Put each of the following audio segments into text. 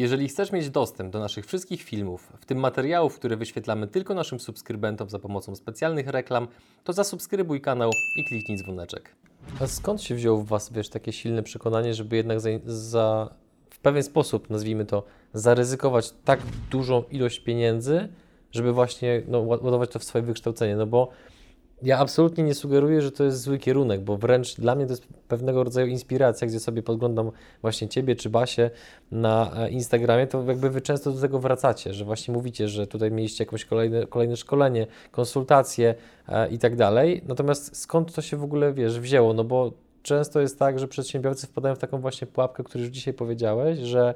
Jeżeli chcesz mieć dostęp do naszych wszystkich filmów, w tym materiałów, które wyświetlamy tylko naszym subskrybentom za pomocą specjalnych reklam, to zasubskrybuj kanał i kliknij dzwoneczek. A skąd się wzięło w Was, wiesz, takie silne przekonanie, żeby jednak za, za, w pewien sposób, nazwijmy to, zaryzykować tak dużą ilość pieniędzy, żeby właśnie no, ładować to w swoje wykształcenie? No bo ja absolutnie nie sugeruję, że to jest zły kierunek, bo wręcz dla mnie to jest pewnego rodzaju inspiracja, gdzie sobie podglądam właśnie Ciebie czy Basię na e, Instagramie, to jakby Wy często do tego wracacie, że właśnie mówicie, że tutaj mieliście jakieś kolejne, kolejne szkolenie, konsultacje e, i tak dalej. Natomiast skąd to się w ogóle, wiesz, wzięło? No bo często jest tak, że przedsiębiorcy wpadają w taką właśnie pułapkę, którą już dzisiaj powiedziałeś, że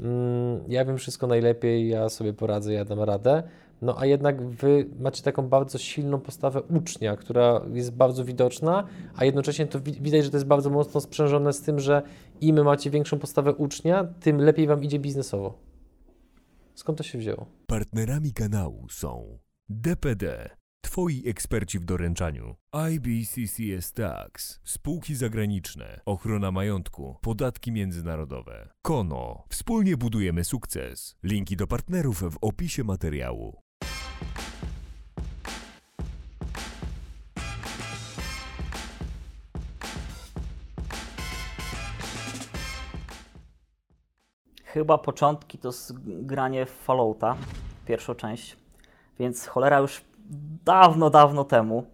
mm, ja wiem wszystko najlepiej, ja sobie poradzę, ja dam radę, no a jednak wy macie taką bardzo silną postawę ucznia, która jest bardzo widoczna, a jednocześnie to widać, że to jest bardzo mocno sprzężone z tym, że im macie większą postawę ucznia, tym lepiej wam idzie biznesowo. Skąd to się wzięło? Partnerami kanału są DPD, Twoi eksperci w doręczaniu, IBCCS Tax, spółki zagraniczne, ochrona majątku, podatki międzynarodowe, Kono, wspólnie budujemy sukces. Linki do partnerów w opisie materiału. Chyba początki to granie w Fallouta, pierwszą część, więc cholera już dawno, dawno temu,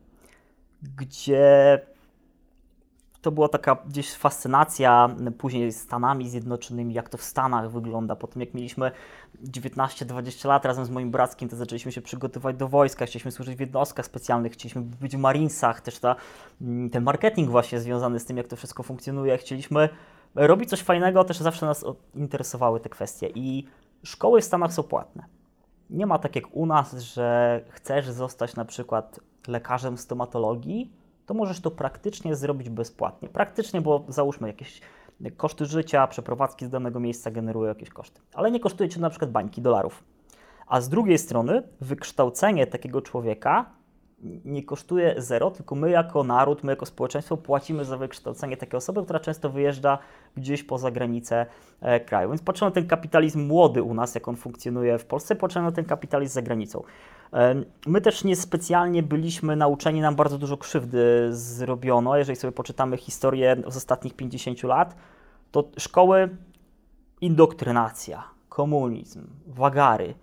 gdzie to była taka gdzieś fascynacja później Stanami Zjednoczonymi, jak to w Stanach wygląda. Po tym jak mieliśmy 19-20 lat razem z moim bratkiem, to zaczęliśmy się przygotowywać do wojska, chcieliśmy służyć w jednostkach specjalnych, chcieliśmy być w Marinesach, też ta, mm, ten marketing właśnie związany z tym, jak to wszystko funkcjonuje. Chcieliśmy robić coś fajnego, też zawsze nas interesowały te kwestie i szkoły w Stanach są płatne. Nie ma tak jak u nas, że chcesz zostać na przykład lekarzem stomatologii, to możesz to praktycznie zrobić bezpłatnie. Praktycznie, bo załóżmy jakieś koszty życia, przeprowadzki z danego miejsca generują jakieś koszty. Ale nie kosztuje Cię na przykład bańki dolarów. A z drugiej strony wykształcenie takiego człowieka nie kosztuje zero, tylko my jako naród, my jako społeczeństwo płacimy za wykształcenie takiej osoby, która często wyjeżdża gdzieś poza granicę e, kraju. Więc patrzymy na ten kapitalizm młody u nas, jak on funkcjonuje w Polsce, patrzymy na ten kapitalizm za granicą. E, my też niespecjalnie byliśmy nauczeni, nam bardzo dużo krzywdy zrobiono. Jeżeli sobie poczytamy historię z ostatnich 50 lat, to szkoły, indoktrynacja, komunizm, wagary,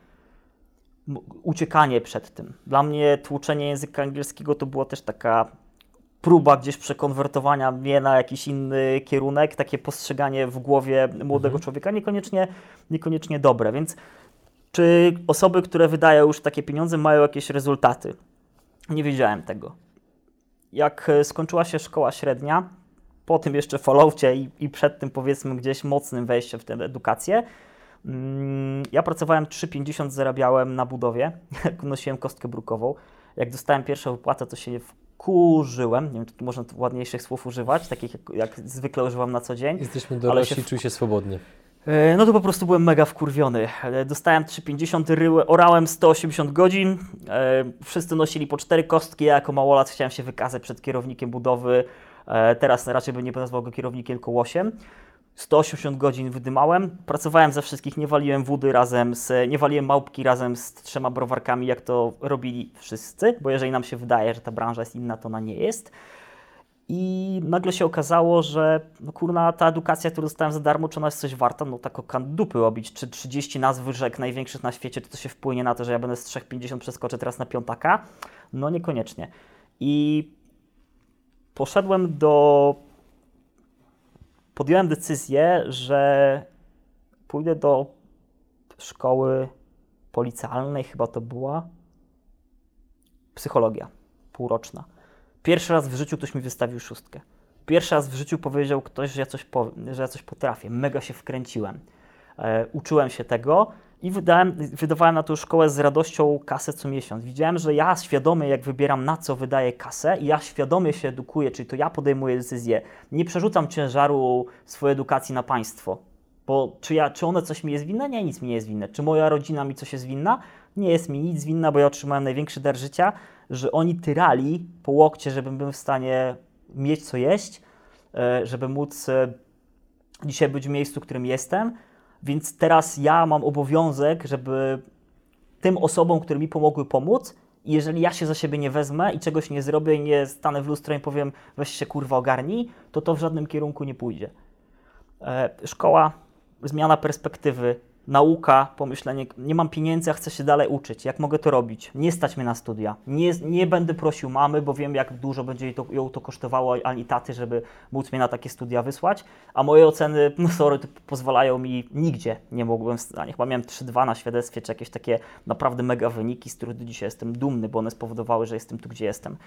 uciekanie przed tym. Dla mnie tłuczenie języka angielskiego to była też taka próba gdzieś przekonwertowania mnie na jakiś inny kierunek, takie postrzeganie w głowie młodego mhm. człowieka, niekoniecznie, niekoniecznie dobre. Więc czy osoby, które wydają już takie pieniądze, mają jakieś rezultaty? Nie wiedziałem tego. Jak e, skończyła się szkoła średnia, po tym jeszcze followcie i, i przed tym powiedzmy gdzieś mocnym wejściem w tę edukację, ja pracowałem 3,50, zarabiałem na budowie, nosiłem kostkę brukową. Jak dostałem pierwszą wypłatę, to się wkurzyłem. Nie wiem, czy tu można ładniejszych słów używać, takich jak, jak zwykle używam na co dzień. Jesteśmy dorośli, się czuj się swobodnie. E, no to po prostu byłem mega wkurwiony. E, dostałem 3,50 ryły, orałem 180 godzin. E, wszyscy nosili po cztery kostki. Ja jako małolat chciałem się wykazać przed kierownikiem budowy. Teraz raczej bym nie nazwał go kierownikiem, tylko 8. 180 godzin wydymałem, pracowałem za wszystkich, nie waliłem wody razem z, nie waliłem małpki razem z trzema browarkami, jak to robili wszyscy, bo jeżeli nam się wydaje, że ta branża jest inna, to ona nie jest. I nagle się okazało, że no kurna, ta edukacja, którą dostałem za darmo, czy ona jest coś warta? No tak o dupy robić, czy 30 nazw rzek największych na świecie, to to się wpłynie na to, że ja będę z 3,50 przeskoczę teraz na piątaka? No niekoniecznie. I poszedłem do podjąłem decyzję, że pójdę do szkoły policjalnej, chyba to była psychologia półroczna. Pierwszy raz w życiu ktoś mi wystawił szóstkę. Pierwszy raz w życiu powiedział ktoś, że ja coś, po, że ja coś potrafię. Mega się wkręciłem. E, uczyłem się tego i wydałem, wydawałem na tę szkołę z radością kasę co miesiąc. Widziałem, że ja świadomie, jak wybieram na co wydaję kasę i ja świadomie się edukuję, czyli to ja podejmuję decyzję. Nie przerzucam ciężaru swojej edukacji na państwo. Bo czy, ja, czy one coś mi jest winne? Nie, nic mi nie jest winne. Czy moja rodzina mi coś jest winna? Nie jest mi nic winna, bo ja otrzymałem największy dar życia, że oni tyrali po łokcie, żebym był w stanie mieć co jeść, e, żeby móc e, dzisiaj być w miejscu, w którym jestem Więc teraz ja mam obowiązek, żeby tym osobom, które mi pomogły pomóc, jeżeli ja się za siebie nie wezmę i czegoś nie zrobię nie stanę w lustro i powiem weź się kurwa ogarnij, to to w żadnym kierunku nie pójdzie. E, szkoła, zmiana perspektywy, nauka, pomyślenie, nie mam pieniędzy, a chcę się dalej uczyć, jak mogę to robić? Nie stać mnie na studia. Nie, nie będę prosił mamy, bo wiem, jak dużo będzie to, ją to kosztowało, ani taty, żeby móc mnie na takie studia wysłać, a moje oceny, no sorry, pozwalają mi nigdzie, nie mogłem, nie chyba miałem 3-2 na świadectwie, czy jakieś takie naprawdę mega wyniki, z których do dzisiaj jestem dumny, bo one spowodowały, że jestem tu, gdzie jestem.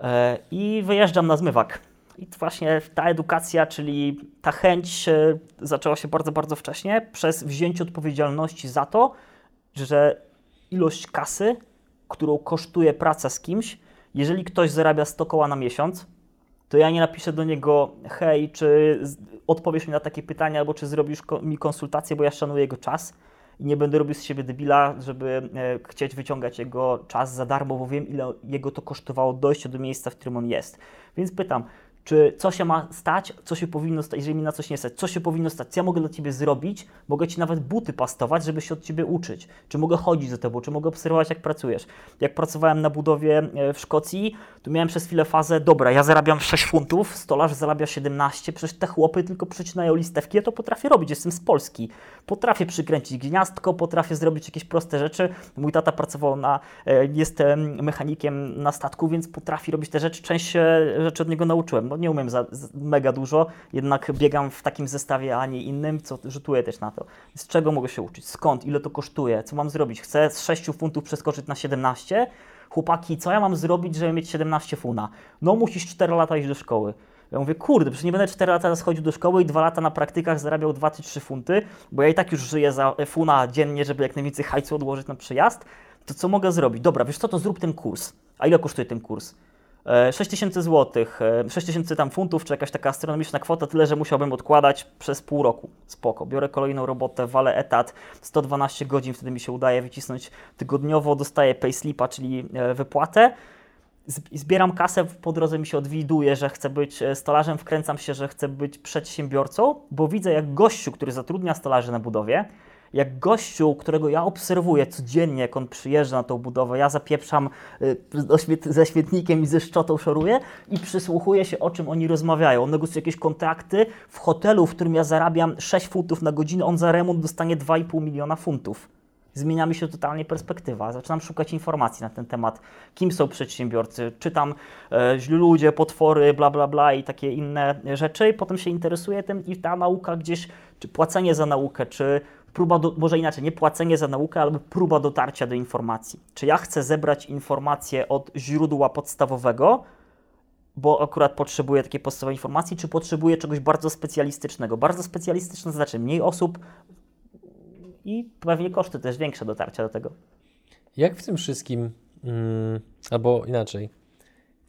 E, I wyjeżdżam na zmywak i właśnie ta edukacja, czyli ta chęć e, zaczęła się bardzo, bardzo wcześnie przez wzięcie odpowiedzialności za to, że ilość kasy, którą kosztuje praca z kimś, jeżeli ktoś zarabia 100 koła na miesiąc, to ja nie napiszę do niego, hej, czy odpowiesz mi na takie pytania, albo czy zrobisz mi konsultację, bo ja szanuję jego czas i nie będę robił z siebie debila, żeby e, chcieć wyciągać jego czas za darmo, bo wiem, ile jego to kosztowało dojście do miejsca, w którym on jest. Więc pytam, czy co się ma stać, co się powinno stać, jeżeli mi na coś nie stać, co się powinno stać, co ja mogę dla Ciebie zrobić, mogę Ci nawet buty pastować, żeby się od Ciebie uczyć, czy mogę chodzić za Tobą, czy mogę obserwować, jak pracujesz. Jak pracowałem na budowie e, w Szkocji, to miałem przez chwilę fazę, dobra, ja zarabiam 6 funtów, stolarz zarabia 17, przecież te chłopy tylko przycinają listewki, ja to potrafię robić, jestem z Polski. Potrafię przykręcić gniazdko, potrafię zrobić jakieś proste rzeczy. Mój tata pracował na, e, jest mechanikiem na statku, więc potrafi robić te rzeczy, część rzeczy od niego nauczyłem. Nie umiem za, mega dużo, jednak biegam w takim zestawie, a nie innym, co rzutuje też na to. Z czego mogę się uczyć? Skąd? Ile to kosztuje? Co mam zrobić? Chcę z 6 funtów przeskoczyć na 17? Chłopaki, co ja mam zrobić, żeby mieć 17 funa? No musisz 4 lata iść do szkoły. Ja mówię, kurde, przecież nie będę 4 lata teraz chodził do szkoły i 2 lata na praktykach zarabiał 2-3 funty, bo ja i tak już żyję za funa dziennie, żeby jak najwięcej hajcu odłożyć na przyjazd, to co mogę zrobić? Dobra, wiesz co, to zrób ten kurs. A ile kosztuje ten kurs? 6 tysięcy złotych, 6 tysięcy tam funtów, czy jakaś taka astronomiczna kwota, tyle, że musiałbym odkładać przez pół roku. Spoko. Biorę kolejną robotę, walę etat, 112 godzin, wtedy mi się udaje wycisnąć tygodniowo, dostaję payslipa, czyli e, wypłatę. Zbieram kasę, po drodze mi się odwiduje, że chcę być e, stolarzem, wkręcam się, że chcę być przedsiębiorcą, bo widzę jak gościu, który zatrudnia stolarzy na budowie, jak gościu, którego ja obserwuję codziennie, jak on przyjeżdża na tą budowę, ja zapieprzam y, ze świetnikiem i ze szczotą szoruję i przysłuchuję się, o czym oni rozmawiają. On negocjuje jakieś kontrakty w hotelu, w którym ja zarabiam 6 funtów na godzinę, on za remont dostanie 2,5 miliona funtów zmienia mi się totalnie perspektywa. Zaczynam szukać informacji na ten temat, kim są przedsiębiorcy, czytam e, źli ludzie, potwory, bla, bla, bla i takie inne rzeczy. Potem się interesuję tym i ta nauka gdzieś, czy płacenie za naukę, czy próba, do, może inaczej, nie płacenie za naukę, ale próba dotarcia do informacji. Czy ja chcę zebrać informacje od źródła podstawowego, bo akurat potrzebuję takiej podstawowej informacji, czy potrzebuję czegoś bardzo specjalistycznego? Bardzo specjalistyczne znaczy mniej osób i pewnie koszty też większe dotarcia do tego. Jak w tym wszystkim, mm, albo inaczej,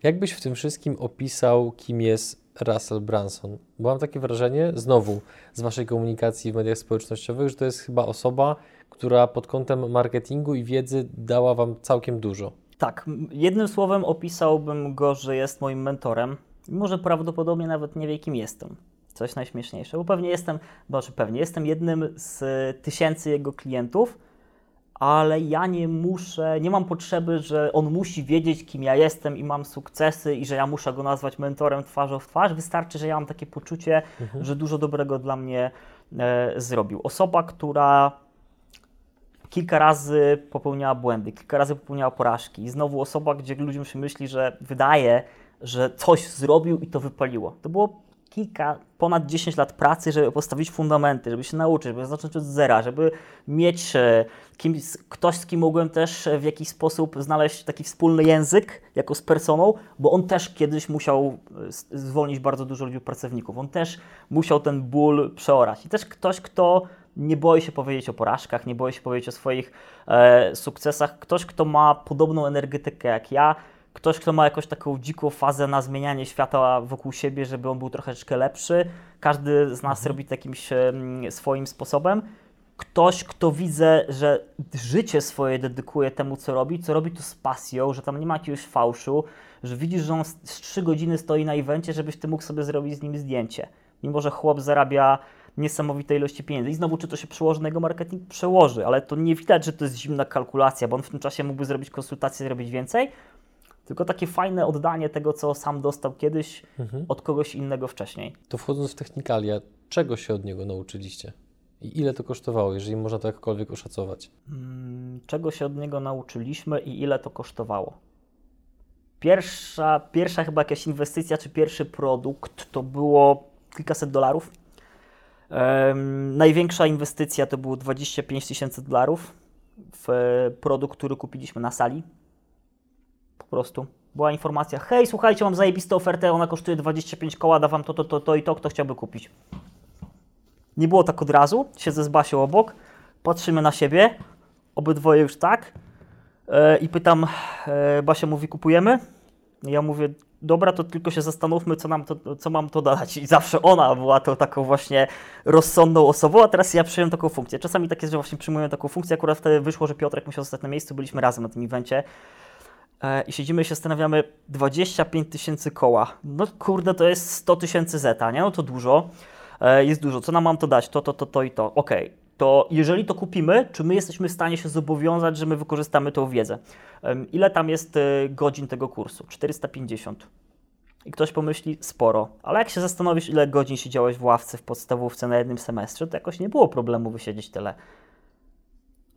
jak byś w tym wszystkim opisał, kim jest Russell Branson. Bo mam takie wrażenie, znowu z Waszej komunikacji w mediach społecznościowych, że to jest chyba osoba, która pod kątem marketingu i wiedzy dała Wam całkiem dużo. Tak, jednym słowem opisałbym go, że jest moim mentorem. Może prawdopodobnie nawet nie wie, kim jestem. Coś najśmieszniejsze, bo pewnie jestem, znaczy pewnie jestem jednym z tysięcy jego klientów, ale ja nie muszę, nie mam potrzeby, że on musi wiedzieć, kim ja jestem i mam sukcesy i że ja muszę go nazwać mentorem twarzą w twarz. Wystarczy, że ja mam takie poczucie, mhm. że dużo dobrego dla mnie e, zrobił. Osoba, która kilka razy popełniała błędy, kilka razy popełniała porażki i znowu osoba, gdzie ludziom się myśli, że wydaje, że coś zrobił i to wypaliło. To było kilka, ponad 10 lat pracy, żeby postawić fundamenty, żeby się nauczyć, żeby zacząć od zera, żeby mieć e, kim, ktoś, z kim mogłem też e, w jakiś sposób znaleźć taki wspólny język, jako z personą, bo on też kiedyś musiał e, zwolnić bardzo dużo ludzi pracowników. On też musiał ten ból przeorać. I też ktoś, kto nie boi się powiedzieć o porażkach, nie boi się powiedzieć o swoich e, sukcesach. Ktoś, kto ma podobną energetykę jak ja, ktoś, kto ma jakąś taką dziką fazę na zmienianie świata wokół siebie, żeby on był troszeczkę lepszy. Każdy z nas mhm. robi to jakimś swoim sposobem. Ktoś, kto widzę, że życie swoje dedykuje temu, co robi, co robi to z pasją, że tam nie ma jakiegoś fałszu, że widzisz, że on z 3 godziny stoi na evencie, żebyś ty mógł sobie zrobić z nim zdjęcie. Mimo, że chłop zarabia niesamowitej ilości pieniędzy. I znowu, czy to się przełoży na jego marketing? Przełoży, ale to nie widać, że to jest zimna kalkulacja, bo on w tym czasie mógłby zrobić konsultację, zrobić więcej, tylko takie fajne oddanie tego, co sam dostał kiedyś od kogoś innego wcześniej. To wchodząc w technikalia, czego się od niego nauczyliście? I ile to kosztowało, jeżeli można to jakkolwiek oszacować? Mm, Czego się od niego nauczyliśmy i ile to kosztowało? Pierwsza, pierwsza chyba jakaś inwestycja, czy pierwszy produkt to było kilkaset dolarów. Em, największa inwestycja to było 25 tysięcy dolarów w produkt, który kupiliśmy na sali. Po prostu. Była informacja, hej, słuchajcie, mam zajebistą ofertę, ona kosztuje 25 koła, da wam to, to, to, to i to, kto chciałby kupić. Nie było tak od razu, siedzę z Basią obok, patrzymy na siebie, obydwoje już tak e, i pytam, e, Basia mówi, kupujemy? Ja mówię, dobra, to tylko się zastanówmy, co, nam to, co mam to dać. I zawsze ona była to taką właśnie rozsądną osobą, a teraz ja przyjąłem taką funkcję. Czasami tak jest, że właśnie przyjmuję taką funkcję, akurat wtedy wyszło, że Piotrek musiał zostać na miejscu, byliśmy razem na tym evencie. E, I siedzimy i się zastanawiamy, 25 tysięcy koła. No kurde, to jest 100 tysięcy zeta, nie? No to dużo. E, Jest dużo. Co nam mam to dać? To, to, to, to i to. Okej. To jeżeli to kupimy, czy my jesteśmy w stanie się zobowiązać, że my wykorzystamy tą wiedzę? Ile tam jest e, godzin tego kursu? 450. I ktoś pomyśli, sporo. Ale jak się zastanowisz, ile godzin siedziałeś w ławce w podstawówce na jednym semestrze, to jakoś nie było problemu wysiedzieć tyle.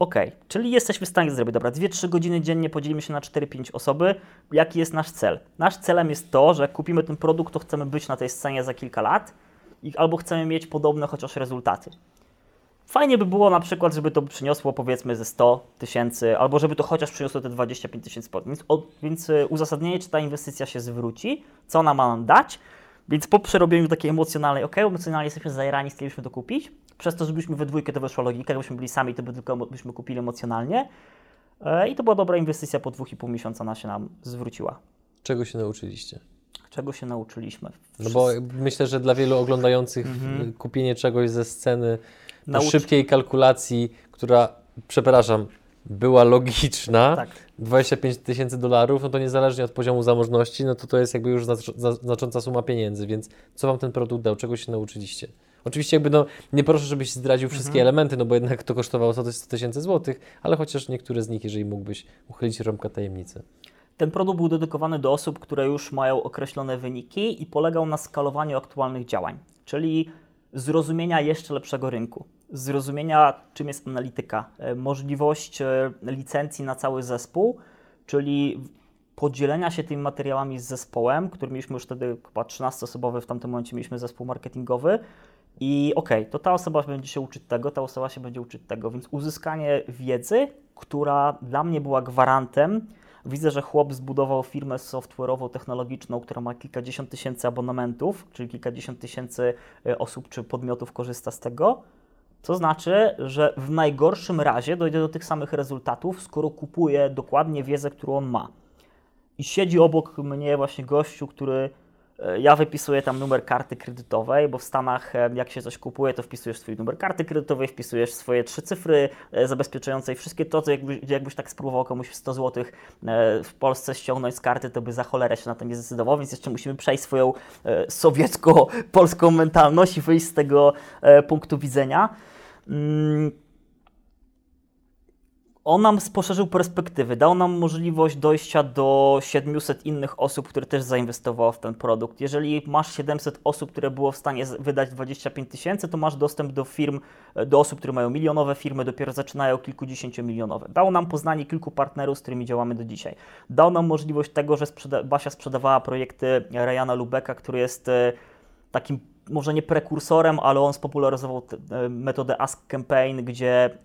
Okej, czyli jesteśmy w stanie zrobić, dobra, 2-3 godziny dziennie podzielimy się na 4-5 osoby. Jaki jest nasz cel? Nasz celem jest to, że kupimy ten produkt, to chcemy być na tej scenie za kilka lat i albo chcemy mieć podobne chociaż rezultaty. Fajnie by było na przykład, żeby to przyniosło powiedzmy ze 100 tysięcy, albo żeby to chociaż przyniosło te 25 tysięcy. Więc, więc y, uzasadnienie, czy ta inwestycja się zwróci, co ona ma nam dać. Więc po przerobieniu takiej emocjonalnej, ok, emocjonalnie jesteśmy zajarani, chcieliśmy to kupić. Przez to, żebyśmy we dwójkę to weszła logika, jakbyśmy byli sami, to by tylko byśmy kupili emocjonalnie. E, I to była dobra inwestycja, po dwóch i pół miesiąca ona się nam zwróciła. Czego się nauczyliście? Czego się nauczyliśmy? No bo myślę, że dla wielu oglądających y, kupienie czegoś ze sceny po Naucz- szybkiej kalkulacji, która, przepraszam, była logiczna, Tak. 25 tysięcy dolarów, no to niezależnie od poziomu zamożności, no to to jest jakby już znacząca suma pieniędzy, więc co Wam ten produkt dał, czego się nauczyliście? Oczywiście jakby no, nie proszę, żebyś zdradził wszystkie elementy, no bo jednak to kosztowało 100 tysięcy złotych, ale chociaż niektóre z nich, jeżeli mógłbyś uchylić rąbka tajemnicy. Ten produkt był dedykowany do osób, które już mają określone wyniki i polegał na skalowaniu aktualnych działań, czyli zrozumienia jeszcze lepszego rynku, zrozumienia czym jest analityka, e, możliwość e, licencji na cały zespół, czyli podzielenia się tymi materiałami z zespołem, który mieliśmy już wtedy chyba 13-osobowy, w tamtym momencie mieliśmy zespół marketingowy. I okej, to ta osoba będzie się uczyć tego, ta osoba się będzie uczyć tego, więc uzyskanie wiedzy, która dla mnie była gwarantem, Widzę, że chłop zbudował firmę software'ową, technologiczną, która ma kilkadziesiąt tysięcy abonamentów, czyli kilkadziesiąt tysięcy e, osób czy podmiotów korzysta z tego. To znaczy, że w najgorszym razie dojdzie do tych samych rezultatów, skoro kupuje dokładnie wiedzę, którą on ma. I siedzi obok mnie właśnie gościu, który ja wypisuję tam numer karty kredytowej, bo w Stanach e, jak się coś kupuje, to wpisujesz swój numer karty kredytowej, wpisujesz swoje trzy cyfry e, zabezpieczające i wszystkie to, co jakbyś, jakbyś tak spróbował komuś 100 zł w Polsce ściągnąć z karty, to by za cholerę się na to nie zdecydował, więc jeszcze musimy przejść swoją e, sowiecko-polską mentalność i wyjść z tego e, punktu widzenia. On nam poszerzył perspektywy, dał nam możliwość dojścia do 700 innych osób, które też zainwestowało w ten produkt. Jeżeli masz 700 osób, które było w stanie wydać 25 tysięcy, to masz dostęp do firm, do osób, które mają milionowe firmy, dopiero zaczynają kilkudziesięciomilionowe. Dał nam poznanie kilku partnerów, z którymi działamy do dzisiaj. Dał nam możliwość tego, że sprzeda- Basia sprzedawała projekty Ryana Lubeka, który jest e, takim może nie prekursorem, ale on spopularyzował e, metodę Ask Campaign, gdzie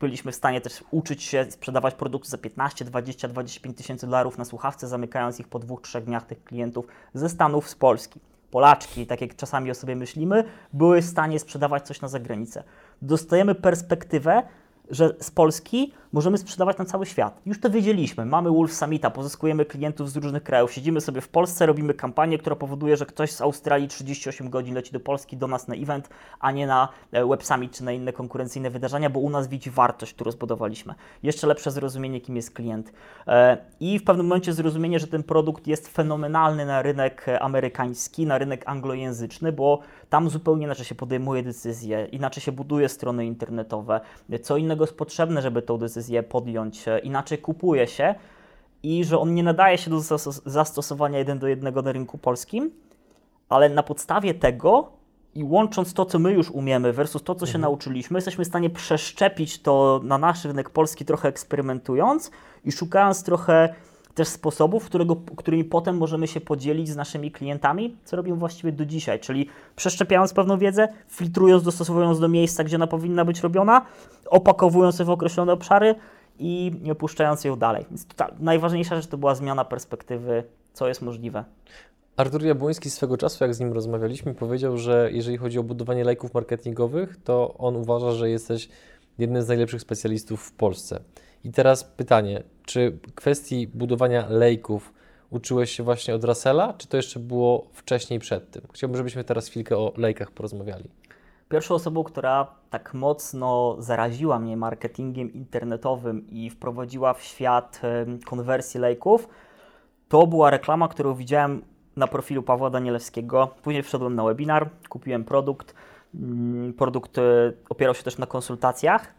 byliśmy w stanie też uczyć się sprzedawać produkty za 15, 20, 25 tysięcy dolarów na słuchawce, zamykając ich po dwóch, trzech dniach tych klientów ze Stanów, z Polski. Polaczki, tak jak czasami o sobie myślimy, były w stanie sprzedawać coś na zagranicę. Dostajemy perspektywę, że z Polski możemy sprzedawać na cały świat. Już to wiedzieliśmy. Mamy Wolf Summita, pozyskujemy klientów z różnych krajów, siedzimy sobie w Polsce, robimy kampanię, która powoduje, że ktoś z Australii 38 godzin leci do Polski, do nas na event, a nie na e, Web Summit czy na inne konkurencyjne wydarzenia, bo u nas widzi wartość, którą zbudowaliśmy. Jeszcze lepsze zrozumienie, kim jest klient. E, I w pewnym momencie zrozumienie, że ten produkt jest fenomenalny na rynek amerykański, na rynek anglojęzyczny, bo tam zupełnie inaczej się podejmuje decyzje, inaczej się buduje strony internetowe, co innego jest potrzebne, żeby tą decyzję podjąć, e, inaczej kupuje się i że on nie nadaje się do zastosowania jeden do jednego na rynku polskim, ale na podstawie tego i łącząc to, co my już umiemy versus to, co się mhm. nauczyliśmy, jesteśmy w stanie przeszczepić to na nasz rynek polski, trochę eksperymentując i szukając trochę też sposobów, którego, którymi potem możemy się podzielić z naszymi klientami, co robimy właściwie do dzisiaj, czyli przeszczepiając pewną wiedzę, filtrując, dostosowując do miejsca, gdzie ona powinna być robiona, opakowując ją w określone obszary i puszczając ją dalej. Więc ta, najważniejsza rzecz to była zmiana perspektywy, co jest możliwe. Artur Jabłoński swego czasu, jak z nim rozmawialiśmy, powiedział, że jeżeli chodzi o budowanie lejków marketingowych, to on uważa, że jesteś jednym z najlepszych specjalistów w Polsce. I teraz pytanie, czy kwestii budowania lejków uczyłeś się właśnie od Russella, czy to jeszcze było wcześniej przed tym? Chciałbym, żebyśmy teraz chwilkę o lejkach porozmawiali. Pierwszą osobą, która tak mocno zaraziła mnie marketingiem internetowym i wprowadziła w świat konwersji lejków, to była reklama, którą widziałem na profilu Pawła Danielewskiego. Później wszedłem na webinar, kupiłem produkt. Mm, produkt e, opierał się też na konsultacjach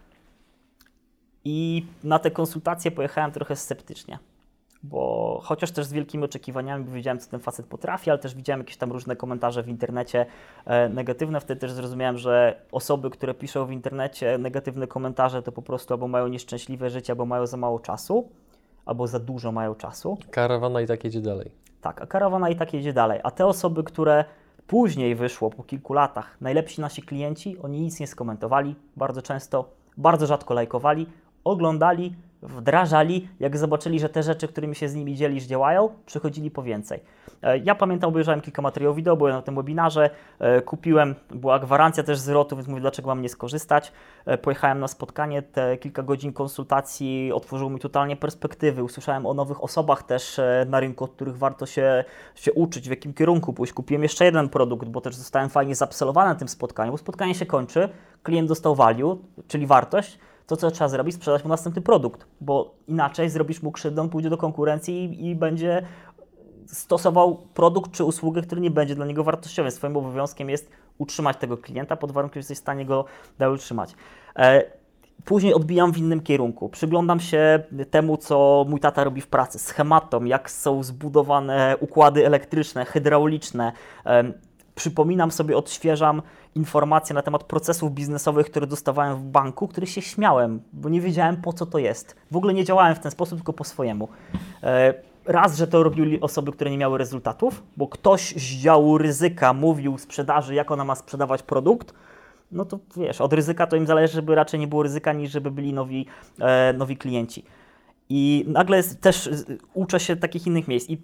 i na te konsultacje pojechałem trochę sceptycznie, bo chociaż też z wielkimi oczekiwaniami, bo wiedziałem, co ten facet potrafi, ale też widziałem jakieś tam różne komentarze w internecie e, negatywne. Wtedy też zrozumiałem, że osoby, które piszą w internecie negatywne komentarze, to po prostu albo mają nieszczęśliwe życie, albo mają za mało czasu, albo za dużo mają czasu. Karawana i tak jedzie dalej. Tak, a karawana i tak jedzie dalej. A te osoby, które później wyszło, po kilku latach, najlepsi nasi klienci, oni nic nie skomentowali bardzo często, bardzo rzadko lajkowali, oglądali, wdrażali, jak zobaczyli, że te rzeczy, którymi się z nimi dzielisz, działają, przychodzili po więcej. E, ja pamiętam, obejrzałem kilka materiałów wideo, byłem na tym webinarze, e, kupiłem, była gwarancja też zwrotu, więc mówię, dlaczego mam nie skorzystać. E, pojechałem na spotkanie, te kilka godzin konsultacji otworzyło mi totalnie perspektywy. Usłyszałem o nowych osobach też na rynku, od których warto się, się uczyć, w jakim kierunku pójść. Kupiłem jeszcze jeden produkt, bo też zostałem fajnie zapselowany na tym spotkaniu, bo spotkanie się kończy, klient dostał value, czyli wartość, to, co trzeba zrobić, sprzedać mu następny produkt, bo inaczej zrobisz mu krzywdę, on pójdzie do konkurencji i, i będzie stosował produkt czy usługę, który nie będzie dla niego wartościowy. Swoim obowiązkiem jest utrzymać tego klienta pod warunkiem, że jesteś w stanie go dalej utrzymać. E, później odbijam w innym kierunku. Przyglądam się temu, co mój tata robi w pracy, schematom, jak są zbudowane układy elektryczne, hydrauliczne. Przypominam sobie, odświeżam informacje na temat procesów biznesowych, które dostawałem w banku, których się śmiałem, bo nie wiedziałem po co to jest. W ogóle nie działałem w ten sposób, tylko po swojemu. E, raz, że to robiły osoby, które nie miały rezultatów, bo ktoś z działu ryzyka mówił sprzedaży, jak ona ma sprzedawać produkt, no to wiesz, od ryzyka to im zależy, żeby raczej nie było ryzyka, niż żeby byli nowi, e, nowi klienci. I nagle też uczę się takich innych miejsc. I,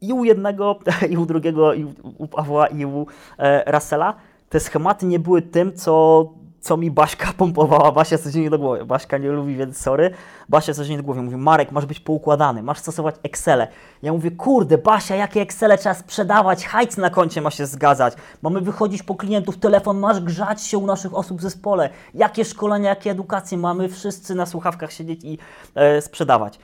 i u jednego, i u drugiego, i u Pawła, i u e, Russella te schematy nie były tym, co, co mi Baśka pompowała. Basia codziennie do głowy. Baśka nie lubi, więc sorry. Basia codziennie do głowy. Mówi, Marek, masz być poukładany, masz stosować Excele. Ja mówię, kurde, Basia, jakie Excele trzeba sprzedawać, hajc na koncie ma się zgadzać. Mamy wychodzić po klientów, telefon masz grzać się u naszych osób w zespole. Jakie szkolenia, jakie edukacje mamy wszyscy na słuchawkach siedzieć i e, sprzedawać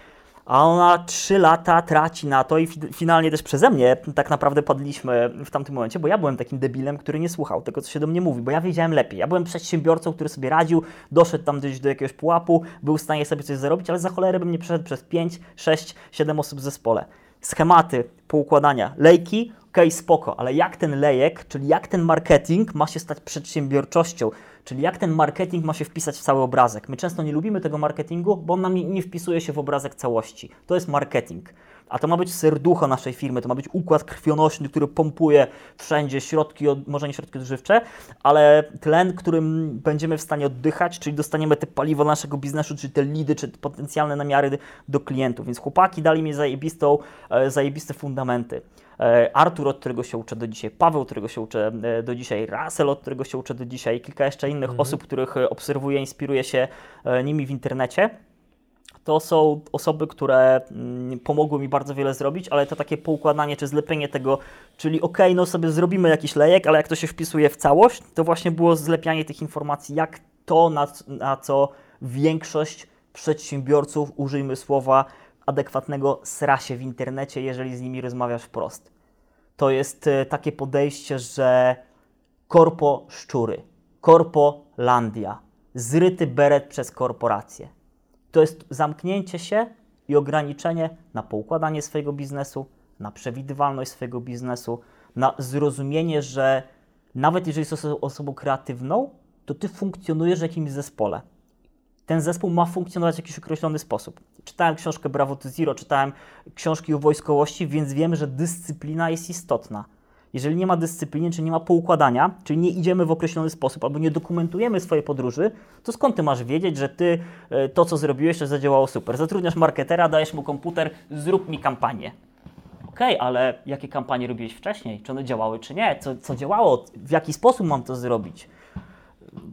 a ona trzy lata traci na to i finalnie też przeze mnie tak naprawdę padliśmy w tamtym momencie, bo ja byłem takim debilem, który nie słuchał tego, co się do mnie mówi, bo ja wiedziałem lepiej. Ja byłem przedsiębiorcą, który sobie radził, doszedł tam gdzieś do jakiegoś pułapu, był w stanie sobie coś zarobić, ale za cholerę bym nie przeszedł przez 5, 6, 7 osób w zespole. Schematy poukładania, lejki, okej, okay, spoko, ale jak ten lejek, czyli jak ten marketing ma się stać przedsiębiorczością, Czyli jak ten marketing ma się wpisać w cały obrazek. My często nie lubimy tego marketingu, bo on nam nie wpisuje się w obrazek całości. To jest marketing. A to ma być serducho naszej firmy, to ma być układ krwionośny, który pompuje wszędzie środki, może nie środki odżywcze, ale tlen, którym będziemy w stanie oddychać, czyli dostaniemy te paliwo naszego biznesu, czyli te lidy, czy potencjalne namiary do klientów. Więc chłopaki dali mi zajebistą, e, zajebiste fundamenty. E, Artur, od którego się uczę do dzisiaj, Paweł, od którego się uczę e, do dzisiaj, Russell, od którego się uczę do dzisiaj, kilka jeszcze innych mhm. osób, których obserwuję, inspiruję się nimi w internecie to są osoby, które mm, pomogły mi bardzo wiele zrobić, ale to takie poukładanie czy zlepienie tego, czyli ok, no sobie zrobimy jakiś lejek, ale jak to się wpisuje w całość, to właśnie było zlepianie tych informacji, jak to, na, na co większość przedsiębiorców, użyjmy słowa adekwatnego, sra się w internecie, jeżeli z nimi rozmawiasz wprost. To jest e, takie podejście, że korpo szczury, korpo landia, zryty beret przez korporacje. To jest zamknięcie się i ograniczenie na poukładanie swojego biznesu, na przewidywalność swojego biznesu, na zrozumienie, że nawet jeżeli jesteś osobą kreatywną, to ty funkcjonujesz w jakimś zespole. Ten zespół ma funkcjonować w jakiś określony sposób. Czytałem książkę Bravo to Zero, czytałem książki o wojskowości, więc wiem, że dyscyplina jest istotna. Jeżeli nie ma dyscypliny, czy nie ma poukładania, czyli nie idziemy w określony sposób albo nie dokumentujemy swojej podróży, to skąd ty masz wiedzieć, że ty e, to, co zrobiłeś, to zadziałało super? Zatrudniasz marketera, dajesz mu komputer, zrób mi kampanię. Okej, okay, ale jakie kampanie robiłeś wcześniej? Czy one działały, czy nie? Co, co działało? W jaki sposób mam to zrobić?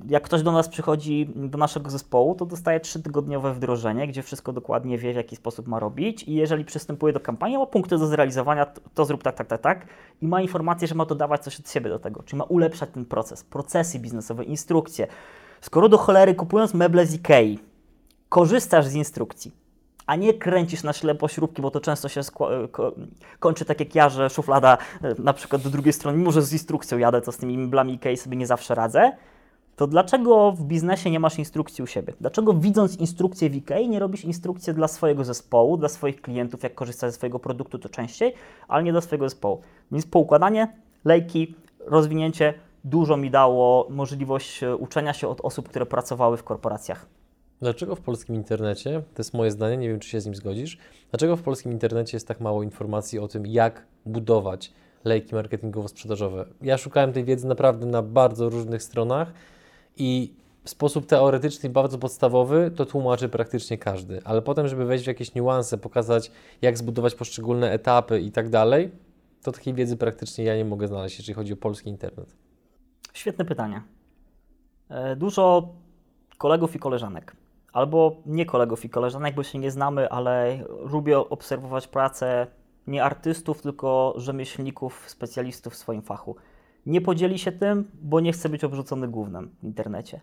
Jak ktoś do nas przychodzi, do naszego zespołu, to dostaje trzytygodniowe wdrożenie, gdzie wszystko dokładnie wie, w jaki sposób ma robić. I jeżeli przystępuje do kampanii, ma punkty do zrealizowania, to, to zrób tak, tak, tak, tak. I ma informację, że ma dodawać coś od siebie do tego, czyli ma ulepszać ten proces, procesy biznesowe, instrukcje. Skoro do cholery kupując meble z Ikei, korzystasz z instrukcji, a nie kręcisz na ślepo śrubki, bo to często się kończy tak jak ja, że szuflada e, na przykład do drugiej strony, mimo że z instrukcją jadę, to z tymi meblami Ikei sobie nie zawsze radzę, to dlaczego w biznesie nie masz instrukcji u siebie? Dlaczego widząc instrukcję w IKEA nie robisz instrukcji dla swojego zespołu, dla swoich klientów, jak korzystać ze swojego produktu to częściej, ale nie dla swojego zespołu? Więc poukładanie, lejki, rozwinięcie dużo mi dało możliwość e, uczenia się od osób, które pracowały w korporacjach. Dlaczego w polskim internecie, to jest moje zdanie, nie wiem czy się z nim zgodzisz, dlaczego w polskim internecie jest tak mało informacji o tym, jak budować lejki marketingowo-sprzedażowe? Ja szukałem tej wiedzy naprawdę na bardzo różnych stronach i w sposób teoretyczny bardzo podstawowy to tłumaczy praktycznie każdy, ale potem, żeby wejść w jakieś niuanse, pokazać jak zbudować poszczególne etapy i tak dalej, to takiej wiedzy praktycznie ja nie mogę znaleźć, jeżeli chodzi o polski internet. Świetne pytanie. E, dużo kolegów i koleżanek, albo nie kolegów i koleżanek, bo się nie znamy, ale lubię obserwować pracę nie artystów, tylko rzemieślników, specjalistów w swoim fachu nie podzieli się tym, bo nie chce być obrzucony głównym w internecie.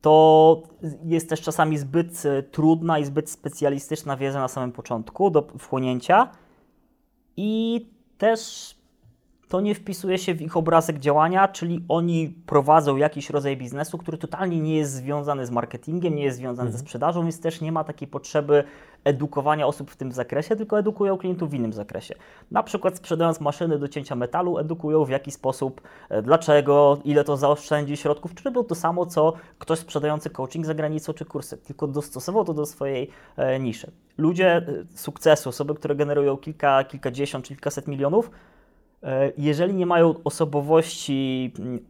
To jest też czasami zbyt e, trudna i zbyt specjalistyczna wiedza na samym początku do wchłonięcia i też to nie wpisuje się w ich obrazek działania, czyli oni prowadzą jakiś rodzaj biznesu, który totalnie nie jest związany z marketingiem, nie jest związany mhm. ze sprzedażą, więc też nie ma takiej potrzeby edukowania osób w tym zakresie, tylko edukują klientów w innym zakresie. Na przykład sprzedając maszyny do cięcia metalu, edukują w jaki sposób, e, dlaczego, ile to zaoszczędzi środków, czy robią to samo, co ktoś sprzedający coaching za granicą czy kursy, tylko dostosował to do swojej e, niszy. Ludzie e, sukcesu, osoby, które generują kilka, kilkadziesiąt czy kilkaset milionów, jeżeli nie mają osobowości, mm,